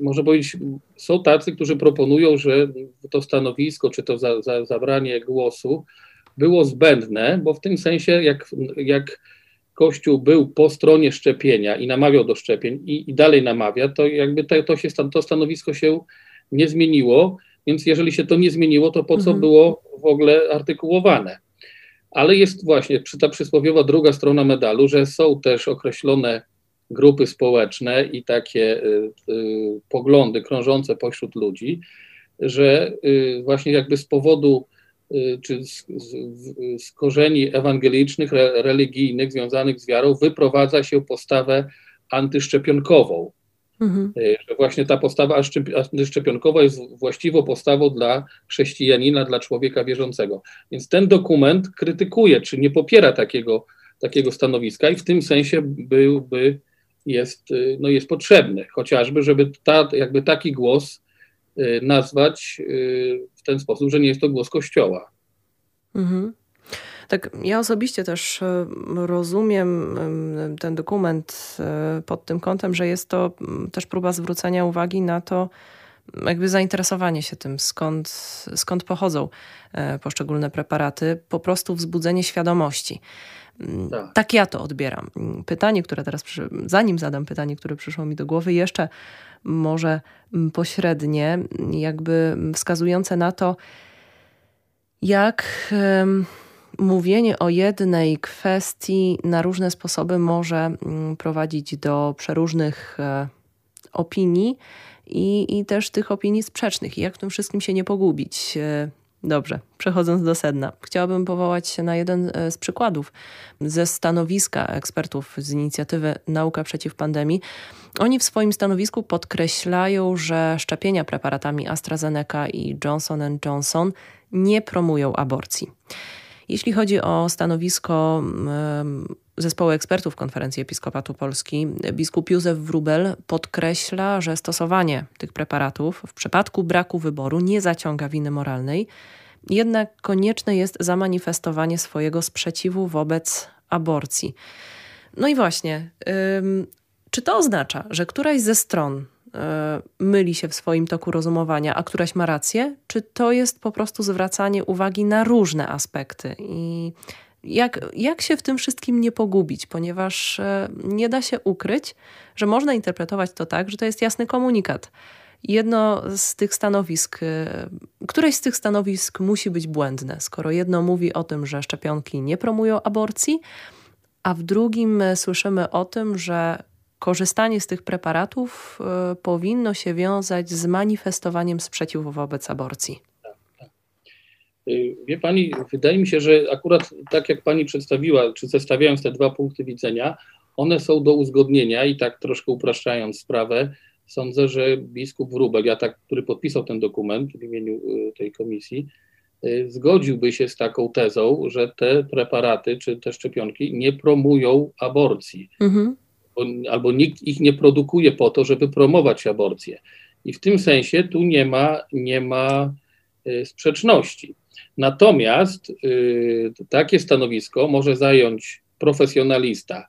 można powiedzieć, są tacy, którzy proponują, że to stanowisko, czy to za, za, zabranie głosu było zbędne, bo w tym sensie, jak, jak Kościół był po stronie szczepienia i namawiał do szczepień i, i dalej namawia, to jakby te, to, się, to stanowisko się nie zmieniło, więc jeżeli się to nie zmieniło, to po co mhm. było w ogóle artykułowane? Ale jest właśnie ta przysłowiowa druga strona medalu, że są też określone grupy społeczne i takie y, y, poglądy krążące pośród ludzi, że y, właśnie jakby z powodu czy z, z, z, korzeni ewangelicznych, re, religijnych związanych z wiarą wyprowadza się postawę antyszczepionkową. Mhm. Że właśnie ta postawa antyszczepionkowa jest właściwą postawą dla chrześcijanina, dla człowieka wierzącego. Więc ten dokument krytykuje, czy nie popiera takiego, takiego stanowiska i w tym sensie byłby, jest, e, no jest potrzebny, chociażby, żeby ta, jakby taki głos e, nazwać w ten sposób, że nie jest to głos Kościoła. Mhm. Tak, ja osobiście też rozumiem ten dokument pod tym kątem, że jest to też próba zwrócenia uwagi na to, jakby zainteresowanie się tym, skąd, skąd pochodzą poszczególne preparaty, po prostu wzbudzenie świadomości. Tak. tak ja to odbieram. Pytanie, które teraz, zanim zadam pytanie, które przyszło mi do głowy, jeszcze może pośrednie, jakby wskazujące na to, jak mówienie o jednej kwestii na różne sposoby może mm, prowadzić do przeróżnych e, opinii i, i też tych opinii sprzecznych. I jak w tym wszystkim się nie pogubić? Dobrze, przechodząc do sedna, chciałabym powołać się na jeden z przykładów ze stanowiska ekspertów z inicjatywy Nauka przeciw pandemii. Oni w swoim stanowisku podkreślają, że szczepienia preparatami AstraZeneca i Johnson Johnson nie promują aborcji. Jeśli chodzi o stanowisko zespołu ekspertów Konferencji Episkopatu Polski, biskup Józef Wrubel podkreśla, że stosowanie tych preparatów w przypadku braku wyboru nie zaciąga winy moralnej, jednak konieczne jest zamanifestowanie swojego sprzeciwu wobec aborcji. No i właśnie, czy to oznacza, że któraś ze stron e, myli się w swoim toku rozumowania, a któraś ma rację? Czy to jest po prostu zwracanie uwagi na różne aspekty? I jak, jak się w tym wszystkim nie pogubić, ponieważ e, nie da się ukryć, że można interpretować to tak, że to jest jasny komunikat. Jedno z tych stanowisk, e, któreś z tych stanowisk musi być błędne, skoro jedno mówi o tym, że szczepionki nie promują aborcji, a w drugim słyszymy o tym, że korzystanie z tych preparatów powinno się wiązać z manifestowaniem sprzeciwu wobec aborcji. Y, wie Pani, wydaje mi się, że akurat tak jak Pani przedstawiła, czy zestawiając te dwa punkty widzenia, one są do uzgodnienia i tak troszkę upraszczając sprawę, sądzę, że biskup Wróbel, ja tak, który podpisał ten dokument w imieniu y, tej komisji, zgodziłby się z taką tezą, że te preparaty czy te szczepionki nie promują aborcji. Mhm albo nikt ich nie produkuje po to, żeby promować aborcję. I w tym sensie tu nie ma, nie ma y, sprzeczności. Natomiast y, takie stanowisko może zająć profesjonalista,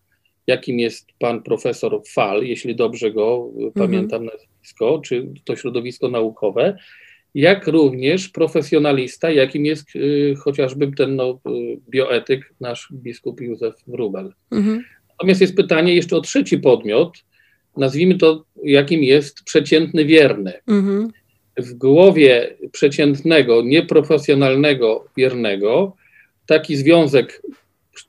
jakim jest pan profesor Fal, jeśli dobrze go y, mhm. pamiętam nazwisko, czy to środowisko naukowe, jak również profesjonalista, jakim jest y, chociażby ten no, y, bioetyk, nasz biskup Józef Wrubel. Mhm. Natomiast jest pytanie jeszcze o trzeci podmiot, nazwijmy to, jakim jest przeciętny wierny. Mhm. W głowie przeciętnego, nieprofesjonalnego wiernego taki związek,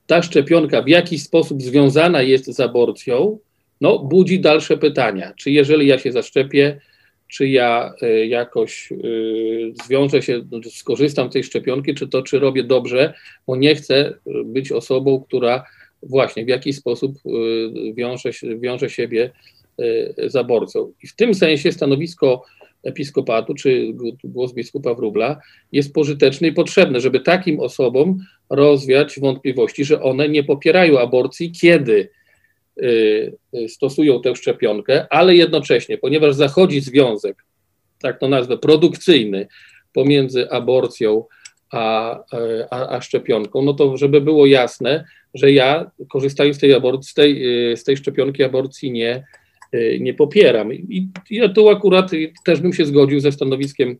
ta szczepionka w jakiś sposób związana jest z aborcją, no, budzi dalsze pytania. Czy jeżeli ja się zaszczepię, czy ja y, jakoś y, zwiążę się, no, skorzystam z tej szczepionki, czy to, czy robię dobrze, bo nie chcę być osobą, która właśnie w jaki sposób y, wiąże, wiąże siebie z aborcją. I w tym sensie stanowisko episkopatu, czy głos biskupa Wróbla jest pożyteczny i potrzebny, żeby takim osobom rozwiać wątpliwości, że one nie popierają aborcji, kiedy y, stosują tę szczepionkę, ale jednocześnie, ponieważ zachodzi związek, tak to nazwę, produkcyjny pomiędzy aborcją a, a, a szczepionką, no to żeby było jasne, że ja korzystając z tej, aborcji, z tej, y, z tej szczepionki aborcji nie, y, nie popieram. I, I tu akurat też bym się zgodził ze stanowiskiem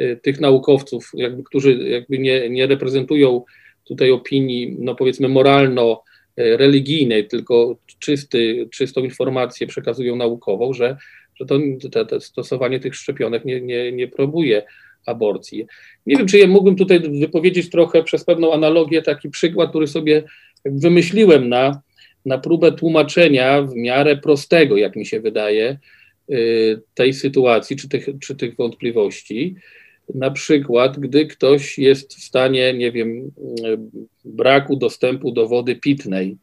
y, tych naukowców, jakby, którzy jakby nie, nie reprezentują tutaj opinii, no powiedzmy moralno religijnej, tylko czysty, czystą informację przekazują naukową, że, że to, stosowanie tych szczepionek nie, nie, nie próbuje aborcji. Nie wiem, czy ja mógłbym tutaj wypowiedzieć trochę przez pewną analogię taki przykład, który sobie wymyśliłem na, na próbę tłumaczenia w miarę prostego, jak mi się wydaje, y, tej sytuacji czy tych, czy tych wątpliwości. Na przykład, gdy ktoś jest w stanie, nie wiem, braku dostępu do wody pitnej,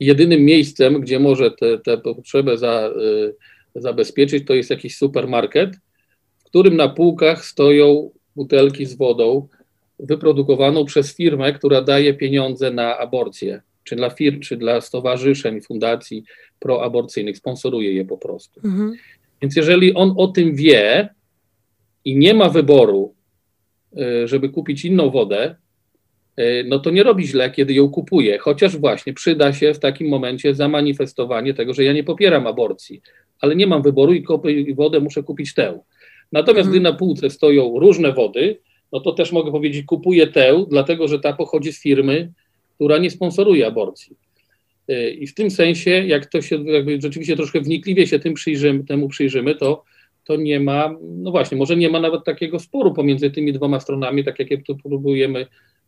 jedynym miejscem, gdzie może tę potrzebę za, y, zabezpieczyć, to jest jakiś supermarket, w którym na półkach stoją butelki z wodą, wyprodukowaną przez firmę, która daje pieniądze na aborcję, czy dla firm, czy dla stowarzyszeń, fundacji proaborcyjnych, sponsoruje je po prostu. Mhm. Więc jeżeli on o tym wie i nie ma wyboru, y, żeby kupić inną wodę, y, no to nie robi źle, kiedy ją kupuje, chociaż właśnie przyda się w takim momencie zamanifestowanie tego, że ja nie popieram aborcji, ale nie mam wyboru i kupię wodę, muszę kupić tę. Natomiast mhm. gdy na półce stoją różne wody, no to też mogę powiedzieć, kupuję tę, dlatego że ta pochodzi z firmy, która nie sponsoruje aborcji. Y, I w tym sensie, jak to się jakby rzeczywiście troszkę wnikliwie się tym przyjrzymy, temu przyjrzymy, to, to nie ma, no właśnie, może nie ma nawet takiego sporu pomiędzy tymi dwoma stronami, tak jak tu próbujemy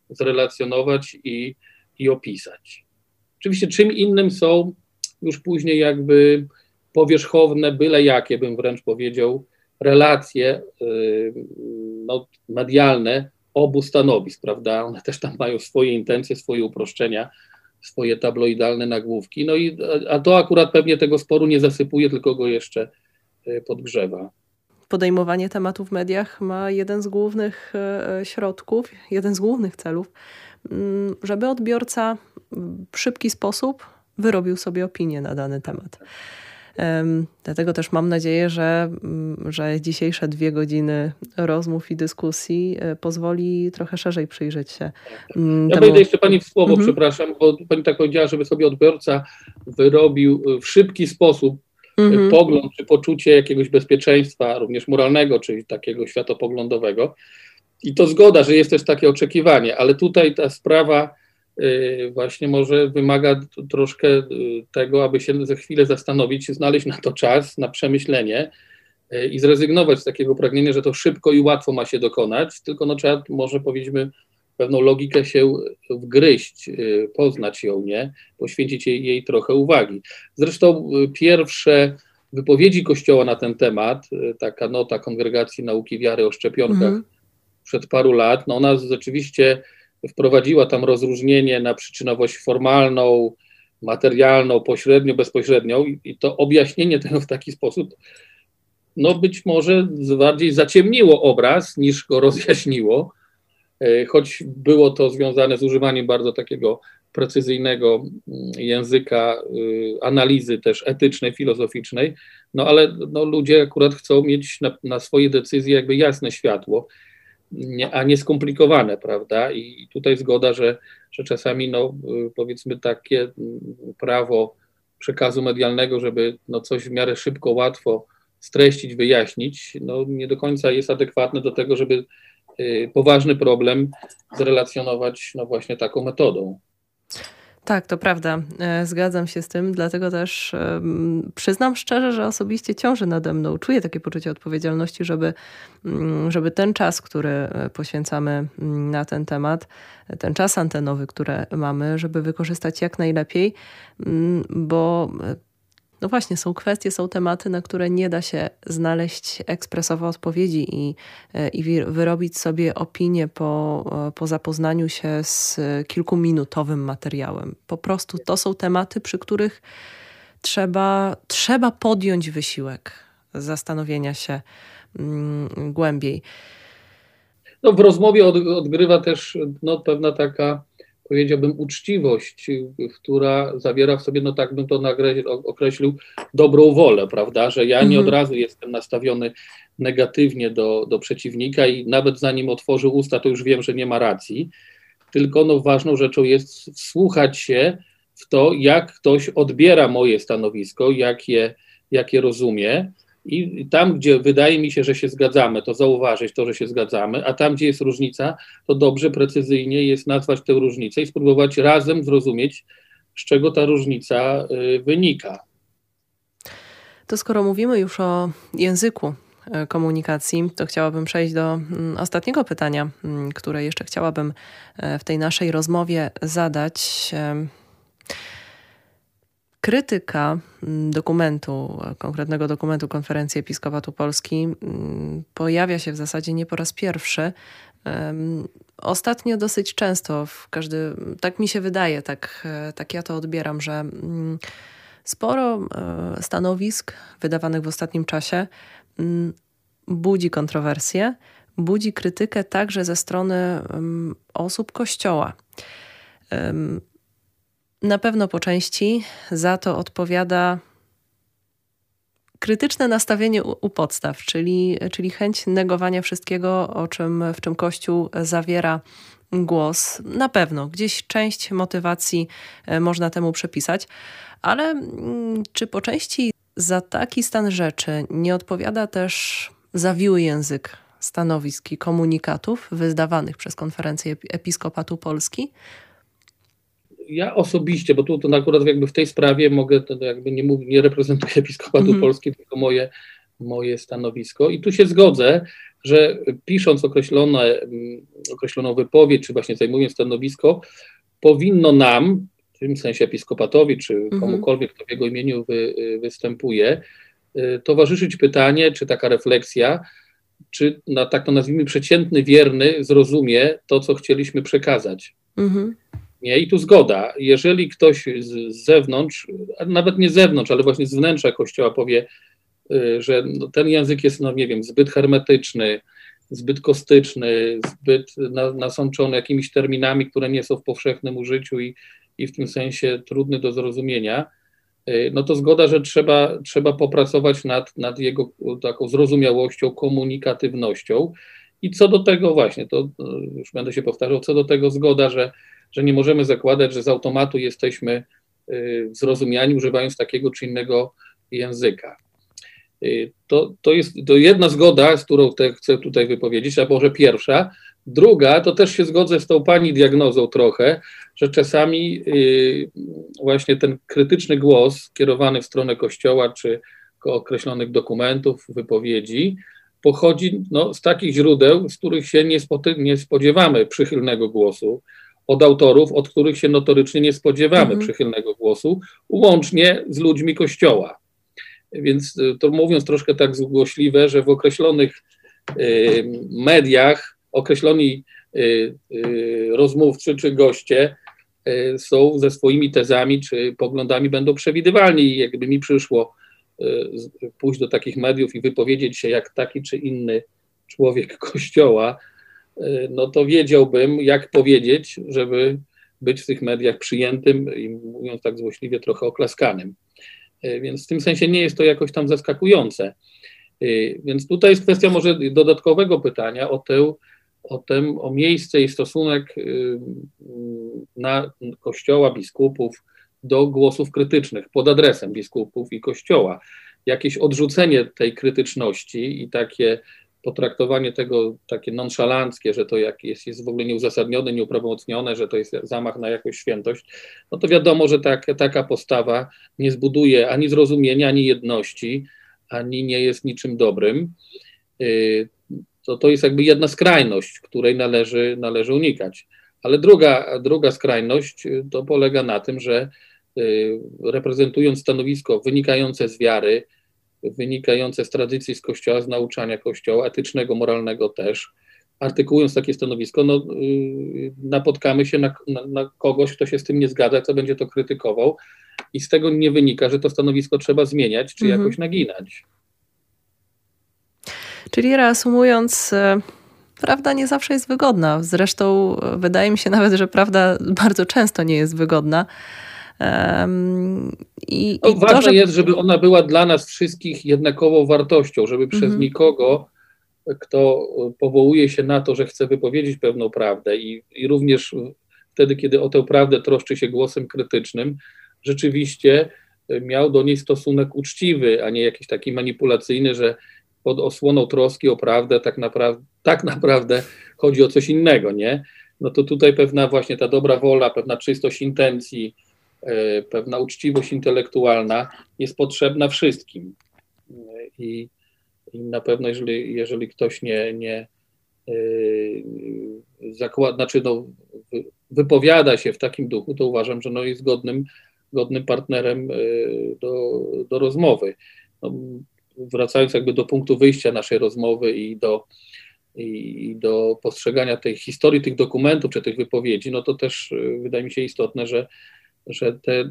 zrelacjonować i, i opisać. Oczywiście czym innym są już później jakby powierzchowne, byle jakie, bym wręcz powiedział, relacje no, medialne obu stanowisk, prawda? One też tam mają swoje intencje, swoje uproszczenia, swoje tabloidalne nagłówki. No i a to akurat pewnie tego sporu nie zasypuje, tylko go jeszcze podgrzewa podejmowanie tematu w mediach ma jeden z głównych e, środków, jeden z głównych celów, mm, żeby odbiorca w szybki sposób wyrobił sobie opinię na dany temat. Dlatego też mam nadzieję, że, mm, że dzisiejsze dwie godziny rozmów i dyskusji e, pozwoli trochę szerzej przyjrzeć się. Mm, ja temu... wejdę jeszcze Pani w słowo, mhm. przepraszam, bo Pani tak powiedziała, żeby sobie odbiorca wyrobił w szybki sposób mhm. pogląd czy poczucie jakiegoś bezpieczeństwa, również moralnego, czyli takiego światopoglądowego. I to zgoda, że jest też takie oczekiwanie, ale tutaj ta sprawa właśnie może wymaga troszkę y, tego, aby się za chwilę zastanowić, znaleźć na to czas, na przemyślenie y, i zrezygnować z takiego pragnienia, że to szybko i łatwo ma się dokonać, tylko no trzeba może powiedzmy pewną logikę się wgryźć, y, poznać ją, nie? Poświęcić jej, jej trochę uwagi. Zresztą y, pierwsze wypowiedzi Kościoła na ten temat, y, taka nota Kongregacji Nauki Wiary o szczepionkach mm. przed paru lat, no ona rzeczywiście wprowadziła tam rozróżnienie na przyczynowość formalną, materialną, pośrednio, bezpośrednią i to objaśnienie tego w taki sposób, no być może bardziej zaciemniło obraz niż go rozjaśniło. E, choć było to związane z używaniem bardzo takiego precyzyjnego mm, języka, y, analizy też etycznej, filozoficznej, no ale no, ludzie akurat chcą mieć na, na swoje decyzje jakby jasne światło, nie, a nie skomplikowane, prawda? I tutaj zgoda, że, że czasami, no, y, powiedzmy, takie prawo przekazu medialnego, żeby no, coś w miarę szybko, łatwo streścić, wyjaśnić, no, nie do końca jest adekwatne do tego, żeby Y, poważny problem zrelacjonować no właśnie taką metodą. Tak, to prawda. E, zgadzam się z tym, dlatego też przyznam szczerze, że osobiście ciąży nade mną. Czuję takie poczucie odpowiedzialności, żeby, mm, żeby ten czas, który e, poświęcamy mm, na ten temat, ten czas antenowy, który mamy, żeby wykorzystać jak najlepiej, mm, bo e, no właśnie, są kwestie, są tematy, na które nie da się znaleźć ekspresowo odpowiedzi i, i wyrobić sobie opinię po, po zapoznaniu się z kilkuminutowym materiałem. Po prostu to są tematy, przy których trzeba, trzeba podjąć wysiłek zastanowienia się mm, głębiej. No, w rozmowie od, odgrywa też no, pewna taka powiedziałbym, uczciwość, która zawiera w sobie, no tak bym to określił, dobrą wolę, prawda, że ja nie od mhm. razu jestem nastawiony negatywnie do, do przeciwnika i nawet zanim otworzył usta, to już wiem, że nie ma racji, tylko no ważną rzeczą jest wsłuchać się w to, jak ktoś odbiera moje stanowisko, jak je, jak je rozumie, i tam, gdzie wydaje mi się, że się zgadzamy, to zauważyć to, że się zgadzamy, a tam, gdzie jest różnica, to dobrze, precyzyjnie jest nazwać tę różnicę i spróbować razem zrozumieć, z czego ta różnica y, wynika. To skoro mówimy już o języku y, komunikacji, to chciałabym przejść do mm, ostatniego pytania, mm, które jeszcze chciałabym y, w tej naszej rozmowie zadać krytyka mm, dokumentu, konkretnego dokumentu Konferencji Episkopatu Polski mm, pojawia się w zasadzie nie po raz pierwszy. Ostatnio dosyć często, w każdy, tak mi się wydaje, tak, tak ja to odbieram, że mm, sporo e, stanowisk wydawanych w ostatnim czasie budzi kontrowersje, budzi krytykę także ze strony osób Kościoła. Na pewno po części za to odpowiada krytyczne nastawienie u, podstaw, czyli, czyli chęć negowania wszystkiego, o czym, w czym Kościół zawiera głos. Na pewno gdzieś część motywacji e, można temu przypisać, ale mm, czy po części za taki stan rzeczy nie odpowiada też zawiły język stanowisk i komunikatów wydawanych przez Konferencję Episkopatu Polski? Ja osobiście, bo tu to akurat jakby w tej sprawie mogę, to jakby nie, mówię, nie reprezentuję Episkopatu mm. Polski, tylko moje, moje stanowisko. I tu się zgodzę, że pisząc określone, mm, określoną wypowiedź, czy właśnie zajmując stanowisko, powinno nam w tym sensie episkopatowi, czy mhm. komukolwiek, kto w jego imieniu wy, występuje, towarzyszyć pytanie, czy taka refleksja, czy na tak to nazwijmy przeciętny wierny zrozumie to, co chcieliśmy przekazać. Mhm. Nie? I tu zgoda. Jeżeli ktoś z, zewnątrz, nawet nie z zewnątrz, ale właśnie z wnętrza Kościoła powie, y, że no, ten język jest, no nie wiem, zbyt hermetyczny, zbyt kostyczny, zbyt nasączony jakimiś terminami, które nie są w powszechnym użyciu i, i w tym sensie trudny do zrozumienia, y, no to zgoda, że trzeba, trzeba popracować nad, nad jego taką zrozumiałością, komunikatywnością. I co do tego właśnie, to y, już będę się powtarzał, co do tego zgoda, że że nie możemy zakładać, że z automatu jesteśmy y, zrozumiani używając takiego czy innego języka. Y, to, to jest to jedna zgoda, z którą te chcę tutaj wypowiedzieć, a może pierwsza. Druga, to też się zgodzę z tą pani diagnozą trochę, że czasami y, właśnie ten krytyczny głos kierowany w stronę Kościoła czy określonych dokumentów, wypowiedzi, pochodzi no, z takich źródeł, z których się nie, nie spodziewamy przychylnego głosu, od autorów, od których się notorycznie nie spodziewamy mhm. przychylnego głosu, łącznie z ludźmi Kościoła. Więc y, to mówiąc troszkę tak zgłośliwe, że w określonych y, mediach określoni y, rozmówcy czy goście są ze swoimi tezami czy poglądami będą przewidywalni. I jakby mi przyszło pójść do takich mediów i wypowiedzieć się jak taki czy inny człowiek Kościoła, Y, no to wiedziałbym, jak powiedzieć, żeby być w tych mediach przyjętym i mówiąc tak złośliwie, trochę oklaskanym. Y, więc w tym sensie nie jest to jakoś tam zaskakujące. Y, więc tutaj jest kwestia może dodatkowego pytania o tę, o, tę, o miejsce i stosunek na Kościoła, biskupów do głosów krytycznych pod adresem biskupów i Kościoła. Jakieś odrzucenie tej krytyczności i takie potraktowanie tego takie nonszalanckie, że to jak jest, jest w ogóle nieuzasadnione, nieuprawomocnione, że to jest zamach na jakąś świętość, no to wiadomo, że tak, taka postawa nie zbuduje ani zrozumienia, ani jedności, ani nie jest niczym dobrym. Y, to, to jest jakby jedna skrajność, której należy, należy unikać. Ale druga, druga skrajność y, to polega na tym, że y, reprezentując stanowisko wynikające z wiary, wynikające z tradycji z Kościoła, z nauczania Kościoła, etycznego, moralnego też. Artykułując takie stanowisko, no, yy, napotkamy się na, na, na, kogoś, kto się z tym nie zgadza, kto będzie to krytykował, i z tego nie wynika, że to stanowisko trzeba zmieniać czy mhm. jakoś naginać. Czyli reasumując, e, prawda nie zawsze jest wygodna. Zresztą e, wydaje mi się nawet, że prawda bardzo często nie jest wygodna. I, no, i ważne to, że... jest, żeby ona była dla nas wszystkich jednakową wartością, żeby przez mhm. nikogo, kto powołuje się na to, że chce wypowiedzieć pewną prawdę i, i również wtedy, kiedy o tę prawdę troszczy się głosem krytycznym, rzeczywiście miał do niej stosunek uczciwy, a nie jakiś taki manipulacyjny, że pod osłoną troski o prawdę tak naprawdę, tak naprawdę chodzi o coś innego, nie? No to tutaj pewna właśnie ta dobra wola, pewna czystość intencji, E, pewna uczciwość intelektualna jest potrzebna wszystkim. I, i na pewno, jeżeli, jeżeli ktoś nie, nie yy, zakłada, znaczy no, wypowiada się w takim duchu, to uważam, że no jest godnym, godnym partnerem yy, do, do rozmowy. No, wracając jakby do punktu wyjścia naszej rozmowy i do, i do postrzegania tej historii tych dokumentów czy tych wypowiedzi, no to też wydaje mi się istotne, że że te y,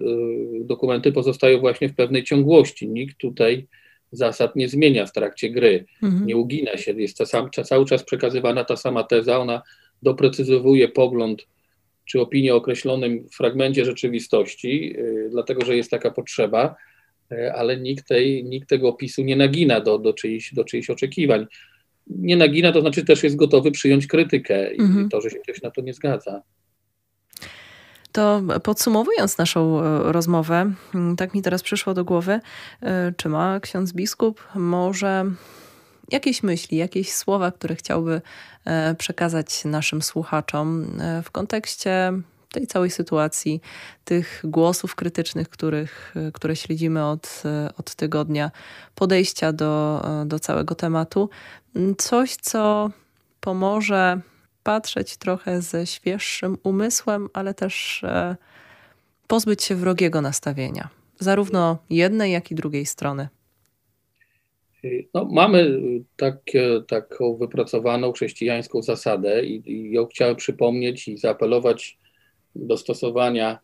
dokumenty pozostają właśnie w pewnej ciągłości. Nikt tutaj zasad nie zmienia w trakcie gry, mhm. nie ugina się, jest sam, cały czas przekazywana ta sama teza, ona doprecyzowuje pogląd czy opinię o określonym fragmencie rzeczywistości, y, dlatego że jest taka potrzeba, y, ale nikt, tej, nikt tego opisu nie nagina do, do, czyichś, do czyichś oczekiwań. Nie nagina, to znaczy też jest gotowy przyjąć krytykę mhm. i to, że się ktoś na to nie zgadza. To podsumowując naszą e, rozmowę, mm, tak mi teraz przyszło do głowy, e, czy ma ksiądz biskup może jakieś myśli, jakieś słowa, które chciałby e, przekazać naszym słuchaczom w kontekście tej całej sytuacji, tych głosów krytycznych, których, które śledzimy od, od tygodnia, podejścia do, do całego tematu. Coś, co pomoże patrzeć trochę ze świeższym umysłem, ale też e, pozbyć się wrogiego nastawienia, zarówno jednej, jak i drugiej strony? No, mamy takie, taką wypracowaną chrześcijańską zasadę i, i ją chciałem przypomnieć i zaapelować do stosowania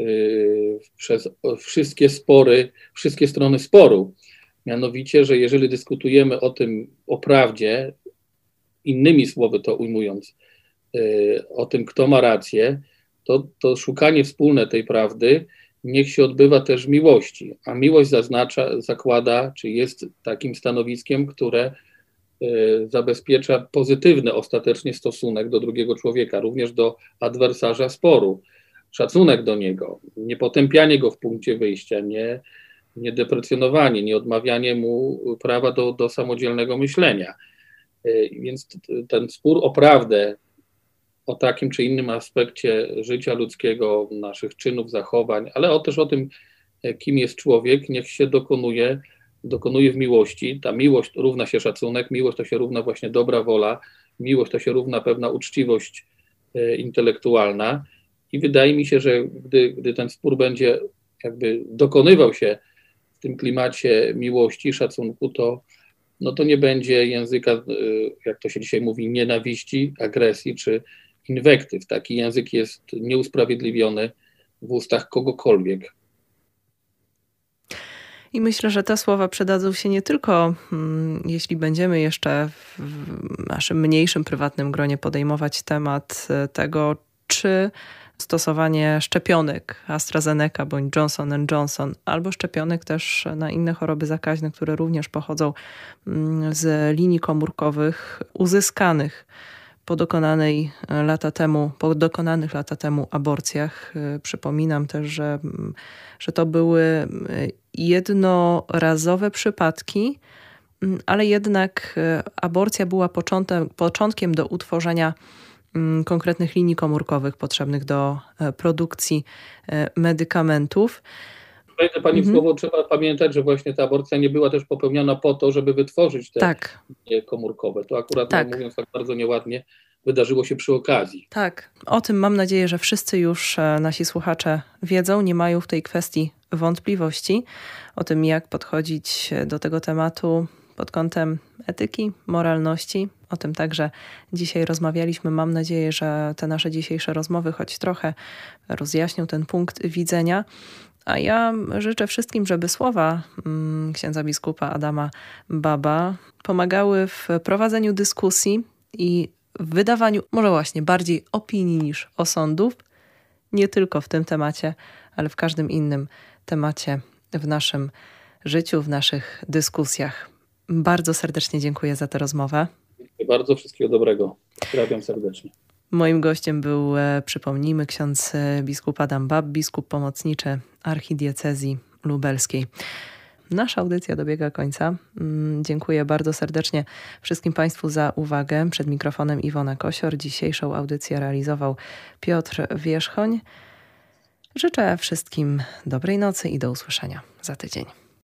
y, przez wszystkie spory, wszystkie strony sporu. Mianowicie, że jeżeli dyskutujemy o tym, o prawdzie, innymi słowy to ujmując, y, o tym, kto ma rację, to, to szukanie wspólne tej prawdy niech się odbywa też miłości. A miłość zaznacza, zakłada, czy jest takim stanowiskiem, które y, zabezpiecza pozytywny ostatecznie stosunek do drugiego człowieka, również do adwersarza sporu, szacunek do niego, nie potępianie go w punkcie wyjścia, nie, nie deprecjonowanie, nie odmawianie mu prawa do, do samodzielnego myślenia. Y, więc ten spór o prawdę, o takim czy innym aspekcie życia ludzkiego, naszych czynów, zachowań, ale o, też o tym, e, kim jest człowiek, niech się dokonuje, dokonuje w miłości. Ta miłość równa się szacunek, miłość to się równa właśnie dobra wola, miłość to się równa pewna uczciwość e, intelektualna. I wydaje mi się, że gdy, gdy ten spór będzie jakby dokonywał się w tym klimacie miłości, szacunku, to, no to nie będzie języka, e, jak to się dzisiaj mówi, nienawiści, agresji czy inwektyw. Taki język jest nieusprawiedliwiony w ustach kogokolwiek. I myślę, że te słowa przydadzą się nie tylko, mm, jeśli będziemy jeszcze w naszym mniejszym, prywatnym gronie podejmować temat e, tego, czy stosowanie szczepionek AstraZeneca bądź Johnson Johnson, albo szczepionek też na inne choroby zakaźne, które również pochodzą mm, z linii komórkowych uzyskanych po dokonanej e, lata temu, po dokonanych lata temu aborcjach. E, przypominam też, że, że to były e, jednorazowe przypadki, ale jednak aborcja była początkiem, początkiem do utworzenia konkretnych linii komórkowych potrzebnych do produkcji medykamentów. Wejdę Pani mhm. słowo, trzeba pamiętać, że właśnie ta aborcja nie była też popełniona po to, żeby wytworzyć te tak. komórkowe. To akurat, tak. mówiąc tak bardzo nieładnie, wydarzyło się przy okazji. Tak, o tym mam nadzieję, że wszyscy już e, nasi słuchacze wiedzą, nie mają w tej kwestii wątpliwości o tym, jak podchodzić do tego tematu pod kątem etyki, moralności. O tym także dzisiaj rozmawialiśmy. Mam nadzieję, że te nasze dzisiejsze rozmowy choć trochę rozjaśnią ten punkt widzenia. A ja życzę wszystkim, żeby słowa mm, księdza biskupa Adama Baba pomagały w prowadzeniu dyskusji i w wydawaniu może właśnie bardziej opinii niż osądów, nie tylko w tym temacie, ale w każdym innym temacie w naszym życiu, w naszych dyskusjach. Bardzo serdecznie dziękuję za tę rozmowę. Dziękuję bardzo, wszystkiego dobrego. Pozdrawiam serdecznie. Moim gościem był, e, przypomnijmy, ksiądz e, biskup Adam Bab, biskup pomocniczy archidiecezji lubelskiej. Nasza audycja dobiega końca. Mm, dziękuję bardzo serdecznie wszystkim Państwu za uwagę. Przed mikrofonem Iwona Kosior. Dzisiejszą audycję realizował Piotr Wierzchoń. Życzę wszystkim dobrej nocy i do usłyszenia za tydzień.